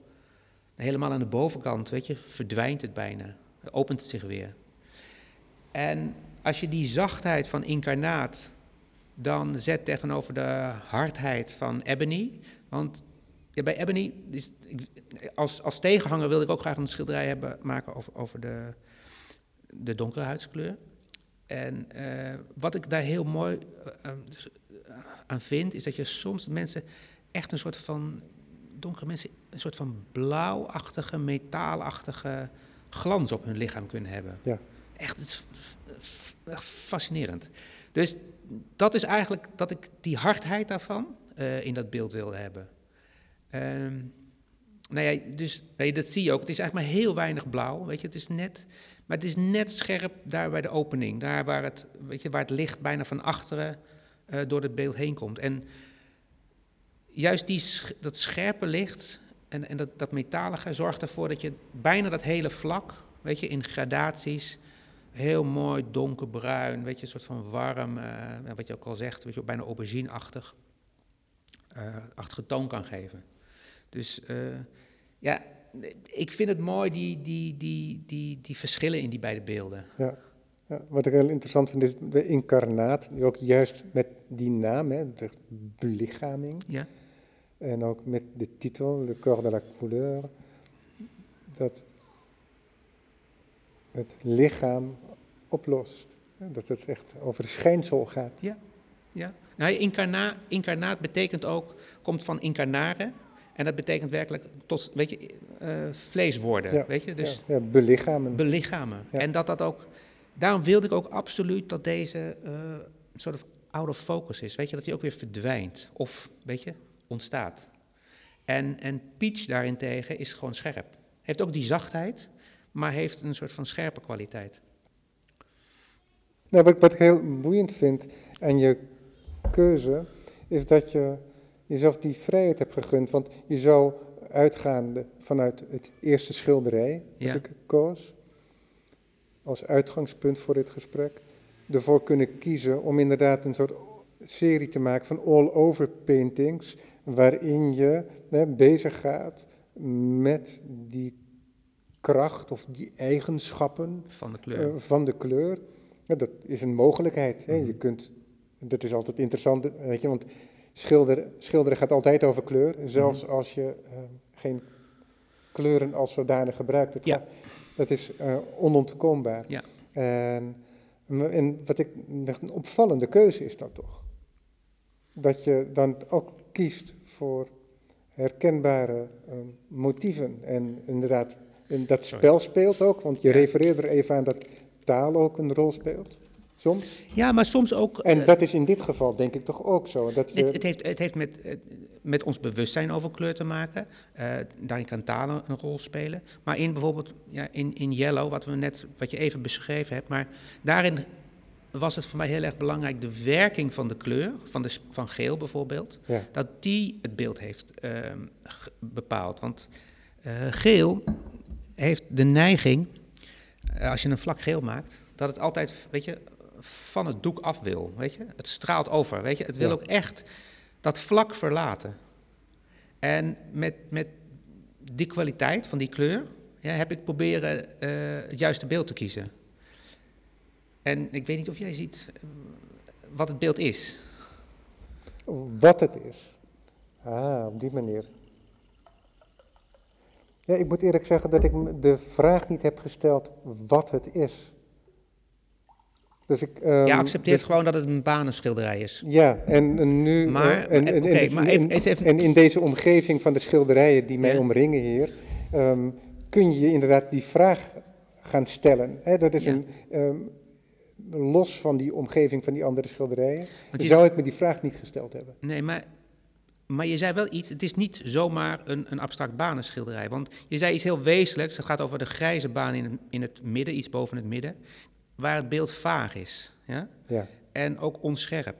helemaal aan de bovenkant, weet je, verdwijnt het bijna. Opent het zich weer. En als je die zachtheid van incarnaat dan zet tegenover de hardheid van Ebony. Want ja, bij Ebony, is, als, als tegenhanger wilde ik ook graag een schilderij hebben, maken over, over de, de donkere huidskleur. En eh, wat ik daar heel mooi eh, eh, dus, aan vind, is dat je soms mensen echt een soort van, donkere mensen, een soort van blauwachtige, metaalachtige glans op hun lichaam kunnen hebben. Ja. Echt, fascinerend. Dus dat is eigenlijk dat ik die hardheid daarvan eh, in dat beeld wilde hebben. Ehm, nou ja, dus dat zie je ook. Het is eigenlijk maar heel weinig blauw, weet je. Het is net, maar het is net scherp daar bij de opening. Daar waar het, weet je, waar het licht bijna van achteren eh, door het beeld heen komt. En juist die, dat scherpe licht en, en dat, dat metalige zorgt ervoor dat je bijna dat hele vlak, weet je, in gradaties, heel mooi donkerbruin, weet je, een soort van warm, eh, wat je ook al zegt, weet je, bijna aubergine-achtig, eh, achtige toon kan geven. Dus eh, ja, ik vind het mooi, die, die, die, die, die verschillen in die beide beelden. Ja. Ja, wat ik heel interessant vind is de incarnaat, die ook juist met die naam, hè, de belichaming, Ja, en ook met de titel, Le Corps de la Couleur, dat het lichaam oplost. Dat het echt over de schijnsel gaat. ja. Nou, incarna, incarnaat betekent ook, komt van incarnare. En dat betekent werkelijk tot, weet je, eh, vlees worden, Ja, weet je. Dus ja, ja, belichamen. belichamen. Ja. En dat dat ook, daarom wilde ik ook absoluut dat deze een soort of out of focus is. Weet je, dat hij ook weer verdwijnt. Of, weet je, ontstaat. En, en Peach daarentegen is gewoon scherp. Heeft ook die zachtheid, maar heeft een soort van scherpe kwaliteit. Nou, wat, wat ik heel boeiend vind aan je keuze, is dat je jezelf die vrijheid hebt gegund. Want je zou uitgaande vanuit het eerste schilderij Ja. dat ik koos, als uitgangspunt voor dit gesprek, ervoor kunnen kiezen om inderdaad een soort serie te maken van all-over paintings, waarin je hè, bezig gaat met die kracht of die eigenschappen Van de kleur. eh, van de kleur. Ja, dat is een mogelijkheid. Hè. Je Mhm. kunt, dat is altijd interessant, weet je, want schilderen, schilderen gaat altijd over kleur, zelfs Mhm. als je eh, geen kleuren als zodanig gebruikt. Het Ja. gaat- dat is eh, onontkoombaar. Ja. En, en wat ik, een opvallende keuze is dat toch? Dat je dan ook kiest voor herkenbare motieven en inderdaad, en dat spel speelt ook, want je Ja. refereert er even aan dat taal ook een rol speelt, soms. Ja, maar soms ook... En eh, dat is in dit geval denk ik toch ook zo. Dat je, Het, het heeft, het heeft met, eh, met ons bewustzijn over kleur te maken. Eh, daarin kan taal een, rol spelen. Maar in bijvoorbeeld ja, in, in Yellow, wat, we net, wat je even beschreven hebt, maar daarin was het voor mij heel erg belangrijk de werking van de kleur, van, de, van geel bijvoorbeeld, ja, dat die het beeld heeft ehm, bepaald. Want geel heeft de neiging, eh, als je een vlak geel maakt, dat het altijd, weet je, van het doek af wil, weet je. Het straalt over, weet je. Het wil Ja. ook echt dat vlak verlaten. En met, met die kwaliteit van die kleur ja, heb ik proberen eh, het juiste beeld te kiezen. En ik weet niet of jij ziet eh, wat het beeld is. wat het is. Ah, op die manier. Ja, ik moet eerlijk zeggen dat ik me de vraag niet heb gesteld wat het is. Dus ik, ehm, ja, accepteer dus- gewoon dat het een banenschilderij is. Ja, en, en nu. eh, Maar, en, eh, en, oké, en, maar en- even- even- en in deze omgeving van de schilderijen die mij Ja. omringen hier, ehm, kun je inderdaad die vraag gaan stellen. Hè, dat is Ja. een. ehm, los van die omgeving van die andere schilderijen, zou ik me die vraag niet gesteld hebben. Nee, maar, maar je zei wel iets, het is niet zomaar een, een abstract banenschilderij. Want je zei iets heel wezenlijks, het gaat over de grijze baan in het, in het midden, iets boven het midden, waar het beeld vaag is. Ja? Ja, En ook onscherp.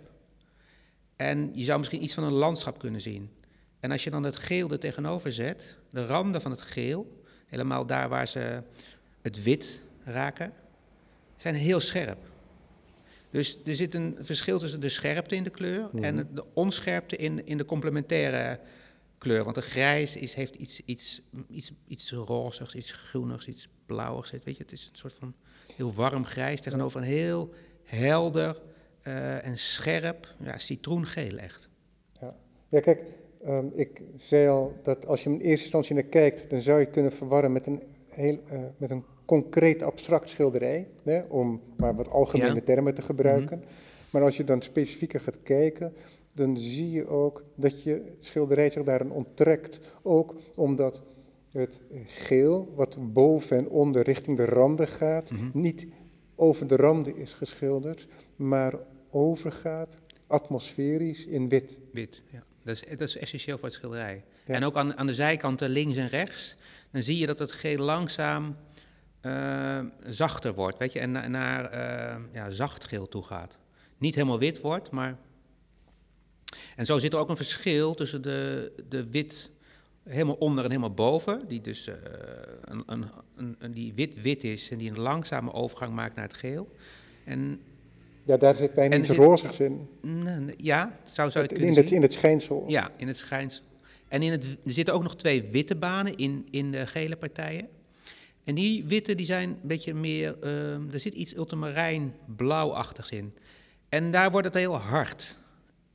En je zou misschien iets van een landschap kunnen zien. En als je dan het geel er tegenover zet, de randen van het geel, helemaal daar waar ze het wit raken, zijn heel scherp. Dus er zit een verschil tussen de scherpte in de kleur en Mhm. de onscherpte in, in de complementaire kleur. Want de grijs is, heeft iets, iets, iets, iets rozigs, iets groenigs, iets blauwigs. Weet je, het is een soort van heel warm grijs tegenover een heel helder eh, en scherp ja, citroengeel echt. Ja, kijk, ehm, ik zei al dat als je in eerste instantie naar kijkt, dan zou je kunnen verwarren met een, heel, eh, met een concreet abstract schilderij, hè, om maar wat algemene Ja. Mhm. termen te gebruiken. Maar als je dan specifieker gaat kijken, dan zie je ook dat je schilderij zich daarin onttrekt. Ook omdat het geel, wat boven en onder richting de randen gaat, Mhm. niet over de randen is geschilderd, maar overgaat atmosferisch in wit. Wit, ja. Dat is, dat is essentieel voor het schilderij. Ja. En ook aan, aan de zijkanten links en rechts, dan zie je dat het geel langzaam eh, zachter wordt, weet je, en na- naar eh, ja, zacht geel toe gaat. Niet helemaal wit wordt, maar... En zo zit er ook een verschil tussen de, de wit helemaal onder en helemaal boven, die dus eh, een, een, een, die wit-wit is en die een langzame overgang maakt naar het geel. En Ja, daar zit bijna iets rozigs in. ja, zou, zou je het in, het, zien. in het schijnsel. Ja, in het schijnsel. En in het, er zitten ook nog twee witte banen in, in de gele partijen. En die witte die zijn een beetje meer, ehm, er zit iets ultramarijn blauwachtigs in. En daar wordt het heel hard.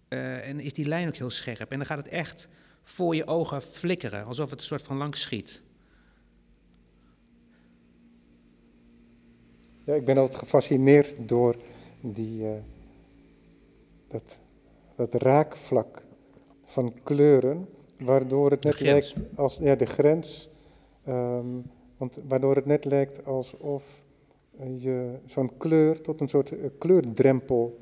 Eh, en is die lijn ook heel scherp. En dan gaat het echt voor je ogen flikkeren, alsof het een soort van langs schiet. Ja, ik ben altijd gefascineerd door die, eh, dat, dat raakvlak van kleuren, waardoor het net lijkt als ja, de grens, ehm, want waardoor het net lijkt alsof eh, je zo'n kleur tot een soort eh, kleurdrempel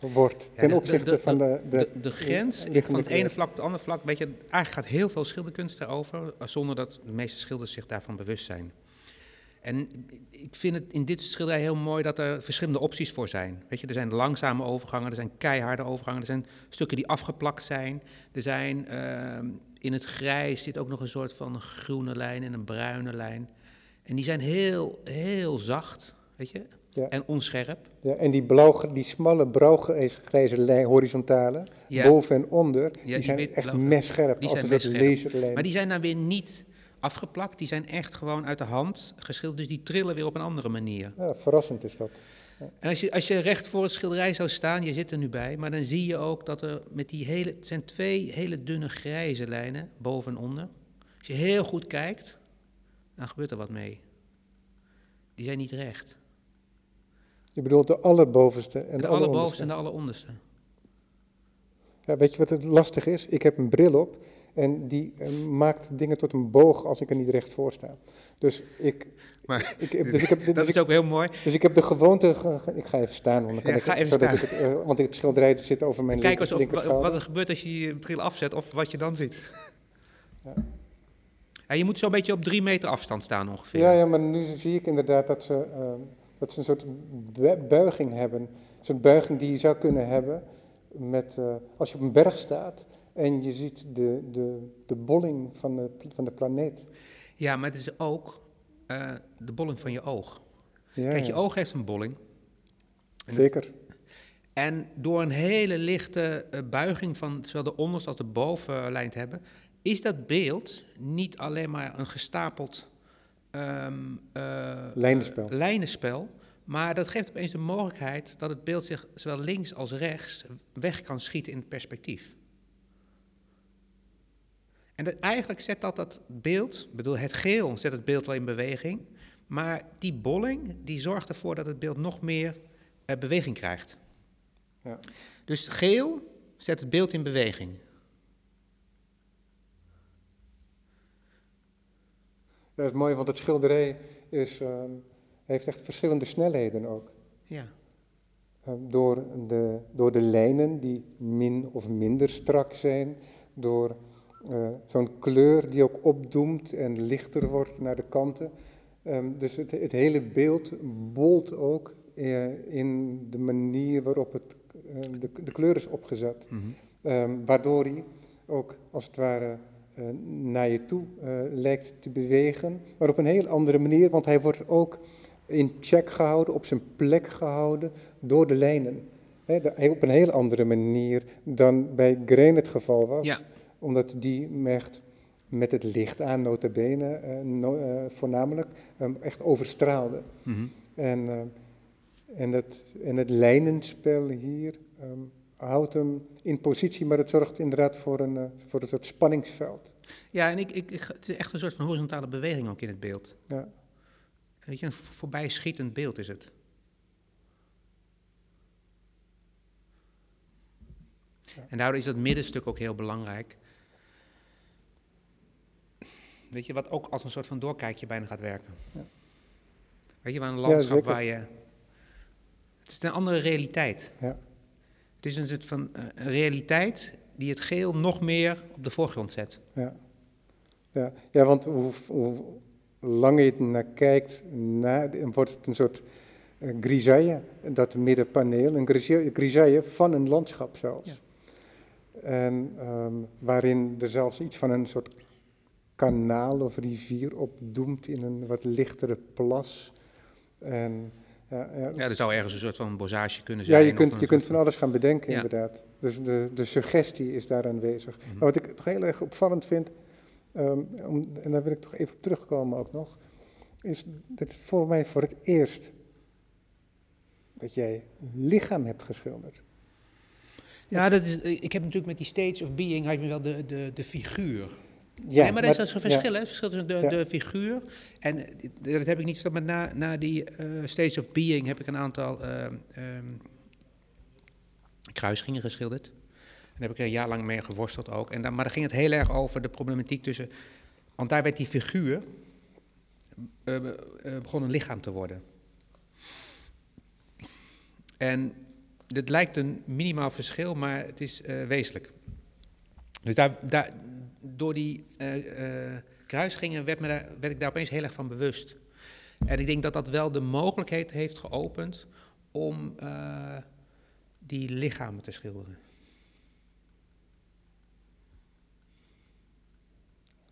wordt Ja, ten de- opzichte de- van de, de, De, grens liggende van het ene vlak tot het andere vlak, weet je, eigenlijk gaat heel veel schilderkunst daarover, eh, zonder dat de meeste schilders zich daarvan bewust zijn. En ik vind het in dit schilderij heel mooi dat er verschillende opties voor zijn. Weet je, er zijn langzame overgangen, er zijn keiharde overgangen, er zijn stukken die afgeplakt zijn. Er zijn ehm, in het grijs zit ook nog een soort van groene lijn en een bruine lijn. En die zijn heel, heel zacht, weet je, Ja. en onscherp. Ja, en die, blauw, die smalle blauwgrijze lijn, horizontale, Ja. boven en onder, die, die zijn echt messcherp, die als zijn een laserlijn. Maar die zijn dan weer niet afgeplakt, die zijn echt gewoon uit de hand geschilderd, dus die trillen weer op een andere manier. Ja, verrassend is dat. En als je, als je recht voor het schilderij zou staan, je zit er nu bij, maar dan zie je ook dat er met die hele, het zijn twee hele dunne grijze lijnen, boven en onder. Als je heel goed kijkt, dan gebeurt er wat mee. Die zijn niet recht. Je bedoelt de allerbovenste en de, de allerbovenste. allerbovenste en de alleronderste. Ja, weet je wat het lastig is? Ik heb een bril op en die eh, maakt dingen tot een boog als ik er niet recht voor sta. Dus ik, Maar ik, heb- dus ik, heb, dus dat ik, is ook heel mooi. dus ik heb de gewoonte... ge- ge- Ik ga even staan, want dan kan Ja, ik, ga even staan. Ik het, eh, want het schilderij zit over mijn Kijk linker, linkerschouder. wat er gebeurt als je je bril afzet of wat je dan ziet. Ja. Ja, je moet zo'n beetje op drie meter afstand staan ongeveer. Ja, ja, maar nu zie ik inderdaad dat ze, eh, dat ze een soort bu- buiging hebben. Een soort buiging die je zou kunnen hebben met, eh, als je op een berg staat en je ziet de, de, de bolling van de, van de planeet. Ja, maar het is ook eh, de bolling van je oog. Ja, Kijk, je oog heeft een bolling. En, het- Zeker. en door een hele lichte eh, buiging van zowel de onderste als de bovenlijn te hebben, is dat beeld niet alleen maar een gestapeld ehm, eh, Lijnenspel. lijnenspel, maar dat geeft opeens de mogelijkheid dat het beeld zich zowel links als rechts weg kan schieten in het perspectief. En dat, eigenlijk zet dat dat beeld, bedoel het geel zet het beeld al in beweging, maar die bolling die zorgt ervoor dat het beeld nog meer eh, beweging krijgt. Ja. Dus geel zet het beeld in beweging. Dat is mooi, want het schilderij is, ehm, heeft echt verschillende snelheden ook. Ja. Eh, door, de, door de lijnen die min of minder strak zijn, door eh, zo'n kleur die ook opdoemt en lichter wordt naar de kanten. Ehm, dus het, het hele beeld bolt ook eh, in de manier waarop het eh, de, de kleur is opgezet. Mhm. Ehm, waardoor hij ook als het ware naar je toe lijkt te bewegen, maar op een heel andere manier, want hij wordt ook in check gehouden, op zijn plek gehouden door de lijnen. De- op een heel andere manier dan bij Grain het geval was, Ja. Omdat die echt met het licht aan, nota bene, eh, no- eh, voornamelijk, echt overstraalde. Mhm. En, eh, en, het, en het lijnenspel hier ehm, houdt hem in positie, maar het zorgt inderdaad voor een, voor een soort spanningsveld. Ja, en ik, ik, ik, het is echt een soort van horizontale beweging ook in het beeld. Ja. Weet je, een voor- voorbij schietend beeld is het. Ja. En daardoor is dat middenstuk ook heel belangrijk. Weet je, wat ook als een soort van doorkijkje bijna gaat werken. Ja. Weet je, waar een landschap waar je... Het is een andere realiteit. Ja. Het is een soort van eh, een realiteit die het geel nog meer op de voorgrond zet. Ja, ja. ja want hoe, hoe langer je er naar kijkt, na, wordt het een soort grisaille, dat middenpaneel, een grisaille, grisaille van een landschap zelfs. Ja. En ehm, waarin er zelfs iets van een soort kanaal of rivier opdoemt in een wat lichtere plas. En, ja, ja, Ja, er zou ergens een soort van bosage kunnen ja, zijn. je of kunt, je kunt van alles gaan bedenken, Ja. inderdaad. Dus de, de suggestie is daar aanwezig. Mhm. Maar wat ik toch heel erg opvallend vind, ehm, om, en daar wil ik toch even op terugkomen ook nog, is dat het voor mij voor het eerst dat jij lichaam hebt geschilderd. Ja, dat is, ik heb natuurlijk met die stage of being, had je wel de, de, de figuur. Ja, nee, maar er is een ja, verschil, hè? Verschil tussen de, Ja. de figuur. En eh, dat heb ik niet maar na, na die eh, stage of being heb ik een aantal eh, ehm, kruisingen geschilderd. En daar heb ik er een jaar lang mee geworsteld ook. En dan, maar dan ging het heel erg over de problematiek tussen... Want daar werd die figuur... eh, begon een lichaam te worden. En dit lijkt een minimaal verschil, maar het is wezenlijk. Dus daar, daar, door die eh, eh, kruisingen werd, me daar, werd ik daar opeens heel erg van bewust. En ik denk dat dat wel de mogelijkheid heeft geopend om eh, die lichamen te schilderen.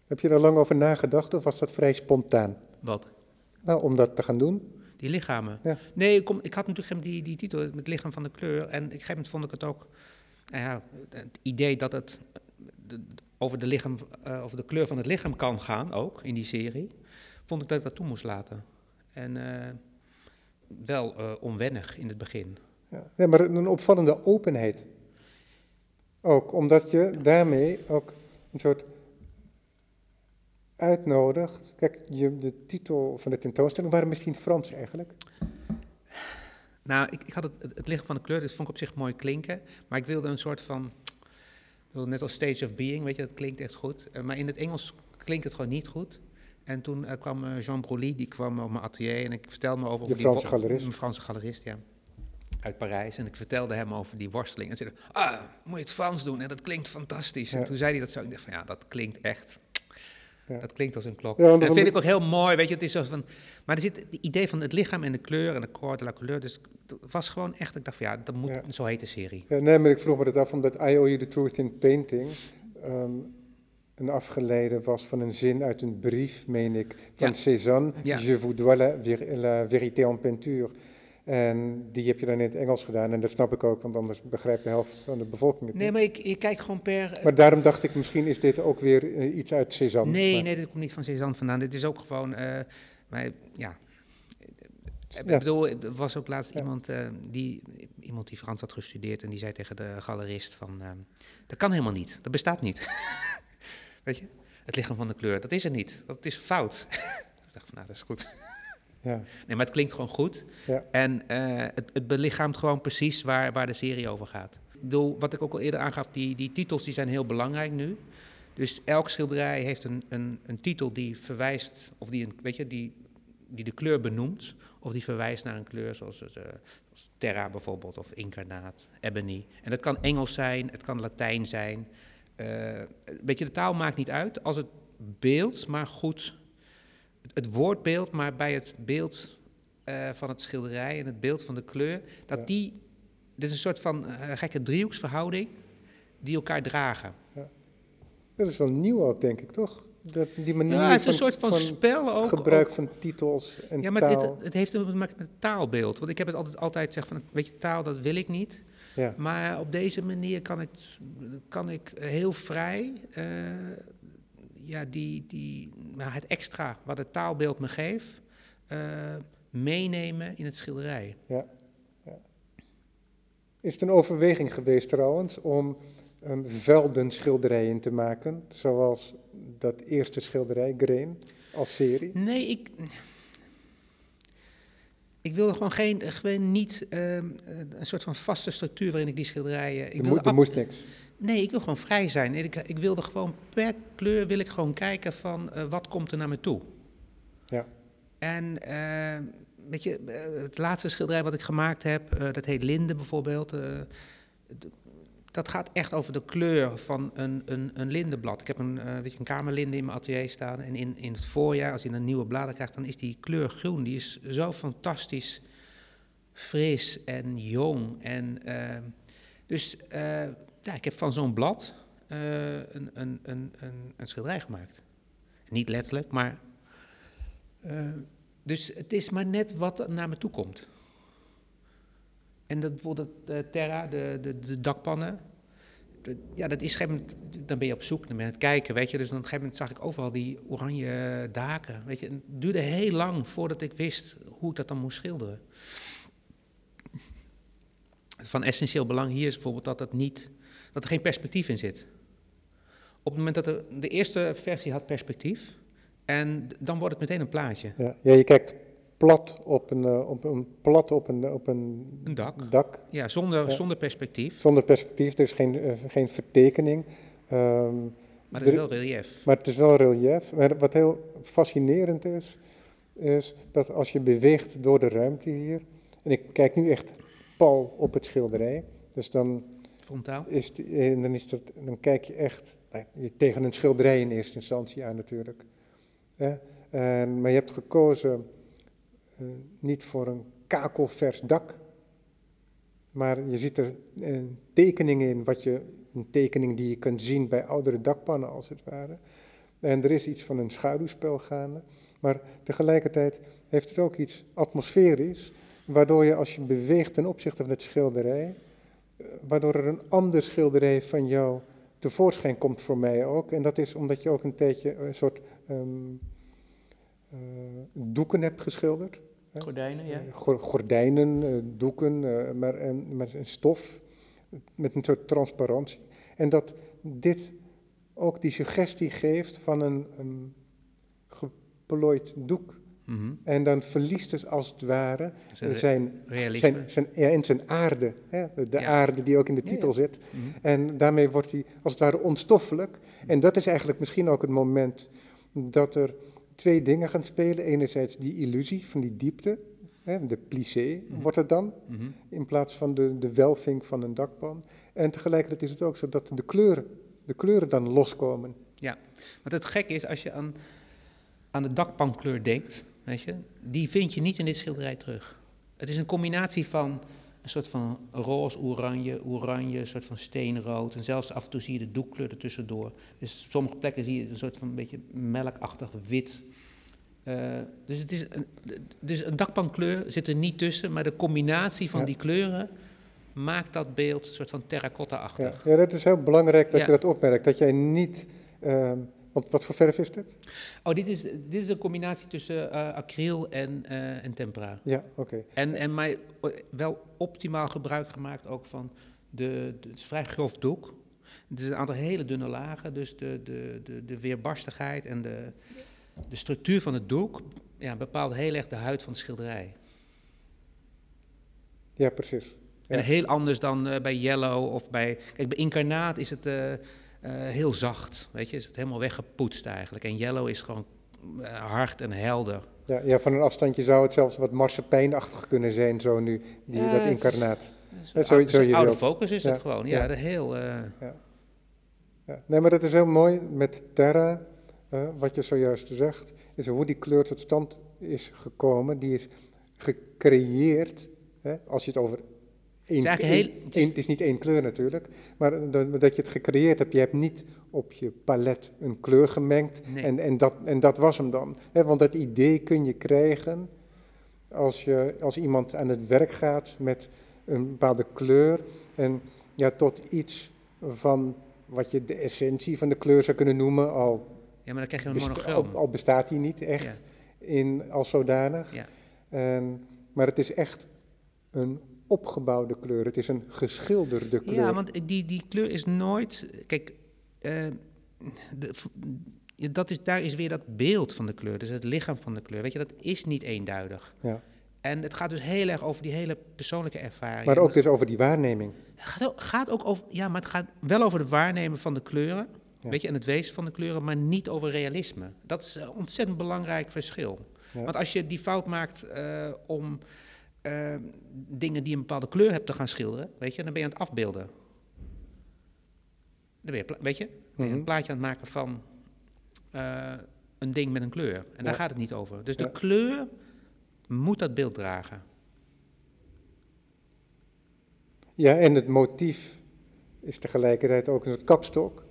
Heb je daar lang over nagedacht of was dat vrij spontaan? Wat? Nou, om dat te gaan doen? Die lichamen. Ja. Nee, ik, kom, ik had natuurlijk die, die titel, het lichaam van de kleur. En op een gegeven moment vond ik het ook, nou ja, het idee dat het de- over, de lichaam, eh, over de kleur van het lichaam kan gaan, ook in die serie, vond ik dat ik dat toe moest laten. En eh, wel eh, onwennig in het begin. Ja. ja, maar een opvallende openheid. Ook omdat je daarmee ook een soort uitnodigt. Kijk, je, de titel van de tentoonstelling waren misschien Frans eigenlijk. Nou, ik, ik had het, het lichaam van de kleur, dat vond ik op zich mooi klinken. Maar ik wilde een soort van, net als stage of being, weet je, dat klinkt echt goed. Eh, maar in het Engels klinkt het gewoon niet goed. En toen eh, kwam eh, Jean Broly, die kwam op mijn atelier en ik vertelde me over... De die Franse galerist. Een Franse galerist, ja. Uit Parijs. En ik vertelde hem over die worsteling. En zei ah, moet je het Frans doen? En dat klinkt fantastisch. En toen zei hij dat zo. Ik dacht van, ja, dat klinkt echt... Ja. Dat klinkt als een klok. Ja, en dat vind ik ook heel mooi, weet je. Het is zo van, maar er zit het idee van het lichaam en de kleur en de corps de la couleur. Dus het was gewoon echt, ik dacht van ja, dat moet, Ja. zo heet de serie. Ja, nee, maar ik vroeg me dat af omdat I Owe You the Truth in Painting ehm, een afgeleide was van een zin uit een brief, meen ik, van. Cézanne. Je vous dois la, la vérité en peinture. En die heb je dan in het Engels gedaan en dat snap ik ook, want anders begrijpt de helft van de bevolking het Nee, niet. maar ik, je kijkt gewoon per... Maar daarom dacht ik, misschien is dit ook weer eh, iets uit Cézanne. nee, Maar- nee, dit komt niet van Cézanne vandaan. Dit is ook gewoon, eh, maar ja... Ik bedoel, er was ook laatst Ja. iemand, eh, die, iemand die Frans had gestudeerd en die zei tegen de galerist van, eh, dat kan helemaal niet, dat bestaat niet. Weet je, het lichaam van de kleur, dat is er niet, dat is fout. ik dacht van, nou, dat is goed. Ja, Nee, maar het klinkt gewoon goed. Ja. En eh, het, het belichaamt gewoon precies waar, waar de serie over gaat. Ik bedoel, wat ik ook al eerder aangaf, die, die titels die zijn heel belangrijk nu. Dus elk schilderij heeft een, een, een titel die verwijst, of die, een, weet je, die, die de kleur benoemt, of die verwijst naar een kleur zoals, het, eh, zoals Terra bijvoorbeeld, of Incarnaat, Ebony. En dat kan Engels zijn, het kan Latijn zijn. Eh, weet je, de taal maakt niet uit als het beeld maar goed het, woordbeeld, maar bij het beeld eh, van het schilderij en het beeld van de kleur, dat Ja. die dit is een soort van eh, gekke driehoeksverhouding die elkaar dragen. Dat is wel nieuw ook, denk ik, toch? Dat, die manier Ja, het is een soort van, spel ook. gebruik ook- van titels en ja, maar taal. het heeft te maken met het taalbeeld. Want ik heb het altijd, altijd gezegd van, weet je, taal, dat wil ik niet. ja. Maar op deze manier kan ik, kan ik heel vrij eh, ja, die, die, nou, het extra wat het taalbeeld me geeft, eh, meenemen in het schilderij. Is het een overweging geweest trouwens om um, veldenschilderijen te maken, zoals dat eerste schilderij, Green, als serie? Nee, ik. Ik wilde gewoon, geen, gewoon niet ehm, een soort van vaste structuur waarin ik die schilderijen. Ik Er, mo- er moest niks. Nee, ik wil gewoon vrij zijn. Ik, ik wilde gewoon per kleur wil ik gewoon kijken van eh, wat komt er naar me toe. Ja. En eh, weet je, eh, het laatste schilderij wat ik gemaakt heb, dat heet Linde bijvoorbeeld. dat gaat echt over de kleur van een, een, een lindenblad. Ik heb een, weet je, een kamerlinde in mijn atelier staan. En in, in het voorjaar, als je een nieuwe bladen krijgt, dan is die kleur groen. Die is zo fantastisch fris en jong. En, dus ja, ik heb van zo'n blad eh, een, een, een, een, schilderij gemaakt. Niet letterlijk, maar. eh, dus het is maar net wat naar me toe komt. En dat bijvoorbeeld de Terra, de, de, de dakpannen. ja, dat is dan ben je op zoek, dan ben je het kijken, weet je. Dus op een gegeven moment zag ik overal die oranje daken, weet je. Het duurde heel lang voordat ik wist hoe ik dat dan moest schilderen. Van essentieel belang hier is bijvoorbeeld dat, het niet, dat er geen perspectief in zit. Op het moment dat de, de eerste versie had perspectief, en dan wordt het meteen een plaatje. Ja. ja, je kijkt plat op een, eh, op een, plat op een, op een Een dak. dak Ja, zonder, Ja. zonder perspectief, zonder perspectief. Er is geen, eh, geen vertekening. Ehm, maar het is er- wel relief. Maar het is wel relief. Maar wat heel fascinerend is, is dat als je beweegt door de ruimte hier, en ik kijk nu echt pal op het schilderij, dus dan, Frontaal. is die- eh, dan, is dan kijk je echt nou, tegen een schilderij in eerste instantie aan natuurlijk. En, maar je hebt gekozen eh, niet voor een kakelvers dak, maar je ziet er eh, tekeningen in, wat je, een tekening die je kunt zien bij oudere dakpannen als het ware. En er is iets van een schaduwspel gaande, maar tegelijkertijd heeft het ook iets atmosferisch, waardoor je als je beweegt ten opzichte van het schilderij, waardoor er een ander schilderij van jou tevoorschijn komt voor mij ook. En dat is omdat je ook een tijdje een soort ehm, eh, doeken hebt geschilderd. hè? Gordijnen, ja. Eh, gor- gordijnen, eh, doeken, maar, en, met een stof, met een soort transparantie. En dat dit ook die suggestie geeft van een, een geplooid doek. Mhm. En dan verliest het als het ware zijn, realisme. zijn, zijn, ja, en zijn aarde. Hè? De Ja. aarde die ook in de Ja, titel ja. zit. Mhm. En daarmee wordt hij als het ware onstoffelijk. En dat is eigenlijk misschien ook het moment dat er twee dingen gaan spelen. Enerzijds die illusie van die diepte, hè, de plissé Mhm. wordt het dan, in plaats van de, de welving van een dakpan. En tegelijkertijd is het ook zo dat de kleuren, de kleuren dan loskomen. Want het gekke is, als je aan, aan de dakpankleur denkt, weet je, die vind je niet in dit schilderij terug. Het is een combinatie van een soort van roze, oranje, oranje, een soort van steenrood. En zelfs af en toe zie je de doekkleur ertussendoor. Dus op sommige plekken zie je een soort van een beetje melkachtig wit. Eh, dus, het is een, dus een dakpankleur zit er niet tussen, maar de combinatie van Ja. die kleuren maakt dat beeld een soort van terracotta-achtig. ja, dat is heel belangrijk dat Ja. je dat opmerkt. Dat jij niet. ehm, wat, wat voor verf is dit? Oh, dit is, dit is een combinatie tussen eh, acryl en, eh, en tempera. Ja, oké. En, en mij wel optimaal gebruik gemaakt ook van de, de het is vrij grof doek. Het is een aantal hele dunne lagen, dus de, de, de, de weerbarstigheid en de, de structuur van het doek ja, bepaalt heel erg de huid van de schilderij. Ja, precies. Ja. En heel anders dan eh, bij Yellow of bij... Kijk, bij Incarnaat is het heel zacht, weet je. Is het helemaal weggepoetst eigenlijk. En Yellow is gewoon eh, hard en helder. Ja, ja, van een afstandje zou het zelfs wat marsepeinachtig kunnen zijn, zo nu, die, Ja, dat incarnaat. Ja, zo- oude, zo je oude focus is Ja, het gewoon. Ja, ja. de heel... eh, Ja. Nee, maar dat is heel mooi met Terra, eh, wat je zojuist zegt, is hoe die kleur tot stand is gekomen. Die is gecreëerd, hè, als je het over één, is eigenlijk heel- het is- het niet één kleur natuurlijk, maar dat, dat je het gecreëerd hebt. Je hebt niet op je palet een kleur gemengd Nee. en, en, dat, en dat was hem dan. Want dat idee kun je krijgen als, je, als iemand aan het werk gaat met een bepaalde kleur en ja, tot iets van wat je de essentie van de kleur zou kunnen noemen, al, Ja, maar dan krijg je een monochroom. al, al bestaat die niet echt in, als zodanig. Ja. Maar het is echt een opgebouwde kleur. Het is een geschilderde kleur. Ja, want die, die kleur is nooit. Kijk, eh, de, dat is, daar is weer dat beeld van de kleur, dus het lichaam van de kleur. Weet je, dat is niet eenduidig. Ja. En het gaat dus heel erg over die hele persoonlijke ervaring. Maar ook dus over die waarneming. Het gaat ook, gaat ook over, ja, maar het gaat wel over het waarnemen van de kleuren, Ja. weet je, en het wezen van de kleuren, maar niet over realisme. Dat is een ontzettend belangrijk verschil. Ja. Want als je die fout maakt eh, om eh, dingen die een bepaalde kleur hebben te gaan schilderen, weet je, dan ben je aan het afbeelden. Dan ben je, weet je, ben je Mhm. een plaatje aan het maken van eh, een ding met een kleur. En daar Ja. gaat het niet over. Dus de kleur moet dat beeld dragen. Ja, en het motief is tegelijkertijd ook een soort kapstok.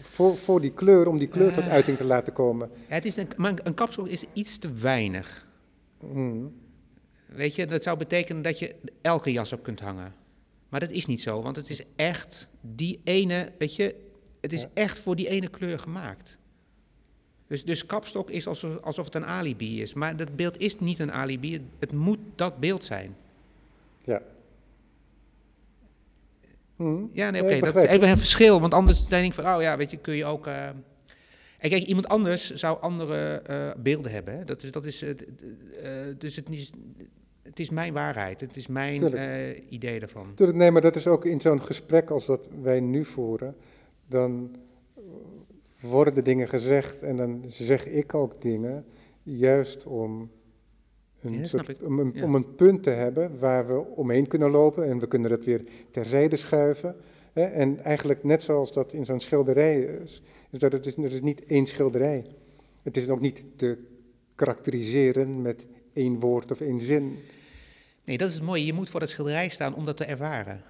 Voor, voor die kleur, om die kleur tot Ah. uiting te laten komen. Ja, het is een, maar een kapsel is iets te weinig. Hmm. Weet je, dat zou betekenen dat je elke jas op kunt hangen. Maar dat is niet zo, want het is echt die ene, weet je, het is echt voor die ene kleur gemaakt. Dus, dus kapstok is alsof, alsof het een alibi is. Maar dat beeld is niet een alibi, het, moet dat beeld zijn. Ja. Hmm. Ja, nee, oké, dat is even een verschil. Want anders denk ik van, oh ja, weet je, kun je ook... eh, En kijk, iemand anders zou andere eh, beelden hebben. Hè? Dat is, dat is, eh, dus het is, het is mijn waarheid. Het is mijn eh, idee daarvan. Tuurlijk, Nee, maar dat is ook in zo'n gesprek als dat wij nu voeren. Dan worden de dingen gezegd en dan zeg ik ook dingen. Juist om een, Ja, soort- om, een, Ja. om een punt te hebben waar we omheen kunnen lopen. En we kunnen dat weer terzijde schuiven. Hè? En eigenlijk net zoals dat in zo'n schilderij is. Is dat het is, het is niet één schilderij. Het is ook niet te karakteriseren met één woord of één zin. Nee, dat is het mooie. Je moet voor dat schilderij staan om dat te ervaren.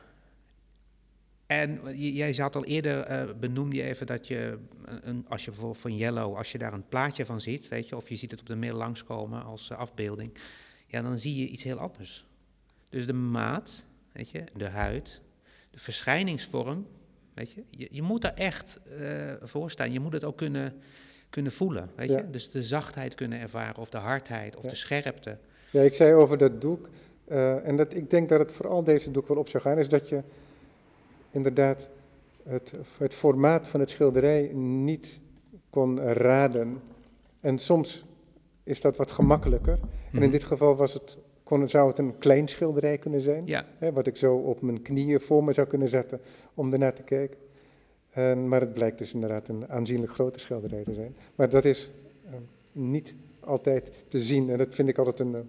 En jij had al eerder, eh benoemde je even dat je, een, als je bijvoorbeeld van Yellow, als je daar een plaatje van ziet, weet je, of je ziet het op de mail langskomen als eh, afbeelding, ja, dan zie je iets heel anders. Dus de maat, weet je, de huid, de verschijningsvorm, weet je, je, je moet daar echt eh, voor staan. Je moet het ook kunnen, kunnen voelen, weet Ja. je. Dus de zachtheid kunnen ervaren, of de hardheid, of Ja. de scherpte. Ja, ik zei over dat doek, eh, en dat, ik denk dat het vooral deze doek wel op zou gaan, is dat je inderdaad het, het formaat van het schilderij niet kon raden. En soms is dat wat gemakkelijker. En in Mhm. dit geval was het, kon, zou het een klein schilderij kunnen zijn, Ja, hè, wat ik zo op mijn knieën voor me zou kunnen zetten om ernaar te kijken. En, maar het blijkt dus inderdaad een aanzienlijk grote schilderij te zijn. Maar dat is eh, niet altijd te zien en dat vind ik altijd een... eh,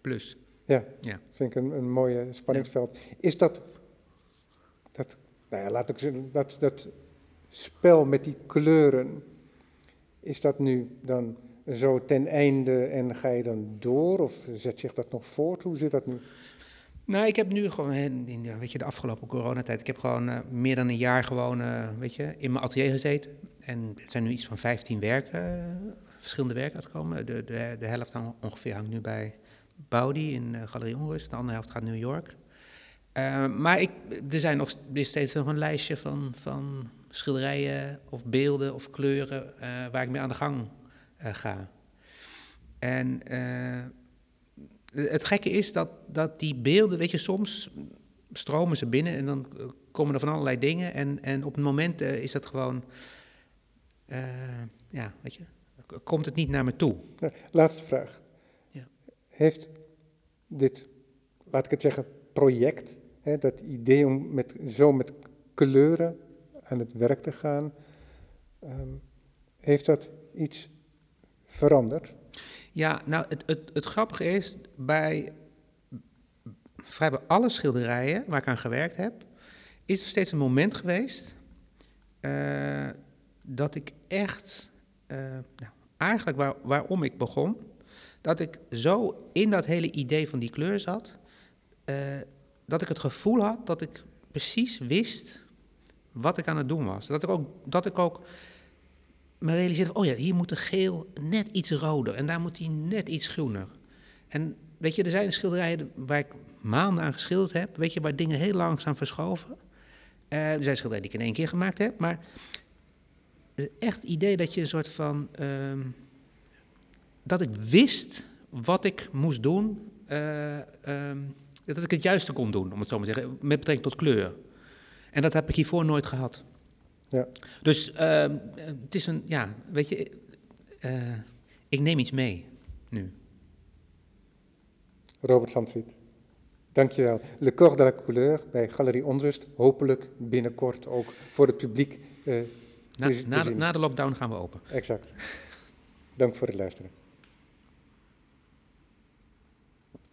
plus. Ja, Ja. vind ik een, een mooie spanningsveld. Is dat, dat, nou ja, laat ik zeggen, dat, dat spel met die kleuren, is dat nu dan zo ten einde en ga je dan door of zet zich dat nog voort? Hoe zit dat nu? Nou, ik heb nu gewoon, in, weet je, de afgelopen coronatijd, ik heb gewoon eh, meer dan een jaar gewoon, eh, weet je, in mijn atelier gezeten. En er zijn nu iets van 15 werken, eh, verschillende werken uitgekomen. De, de, de helft hang- ongeveer hangt nu bij Baudi in eh, Galerie Onrust, de andere helft gaat New York. Eh, maar ik, er zijn nog steeds nog een lijstje van, van schilderijen of beelden of kleuren eh, waar ik mee aan de gang ga. En het gekke is dat, dat die beelden, weet je, soms stromen ze binnen en dan komen er van allerlei dingen. En, en op het moment eh, is dat gewoon, ja, weet je, komt het niet naar me toe. Laatste vraag. Heeft dit, laat ik het zeggen, project, hè, dat idee om met, zo met kleuren aan het werk te gaan, ehm, heeft dat iets veranderd? Ja, nou, het, het, het grappige is, bij vrijwel alle schilderijen waar ik aan gewerkt heb, is er steeds een moment geweest eh, dat ik echt, eh, nou, eigenlijk waar, waarom ik begon, dat ik zo in dat hele idee van die kleur zat, eh, dat ik het gevoel had dat ik precies wist wat ik aan het doen was. Dat ik ook, dat ik ook me realiseerde, oh ja, hier moet de geel net iets roder en daar moet hij net iets groener. En weet je, er zijn schilderijen waar ik maanden aan geschilderd heb, weet je, waar dingen heel langzaam verschoven. Uh, er zijn schilderijen die ik in één keer gemaakt heb, maar echt het idee dat je een soort van, uh, dat ik wist wat ik moest doen, uh, dat ik het juiste kon doen, om het zo maar te zeggen, met betrekking tot kleur. En dat heb ik hiervoor nooit gehad. Ja. Dus uh, het is een, ja, weet je, uh, ik neem iets mee nu. Robert Sandvliet, dankjewel. Le Corps de la Couleur bij Galerie Onrust, hopelijk binnenkort ook voor het publiek. Uh, na, na, na de lockdown gaan we open. Exact. Dank voor het luisteren.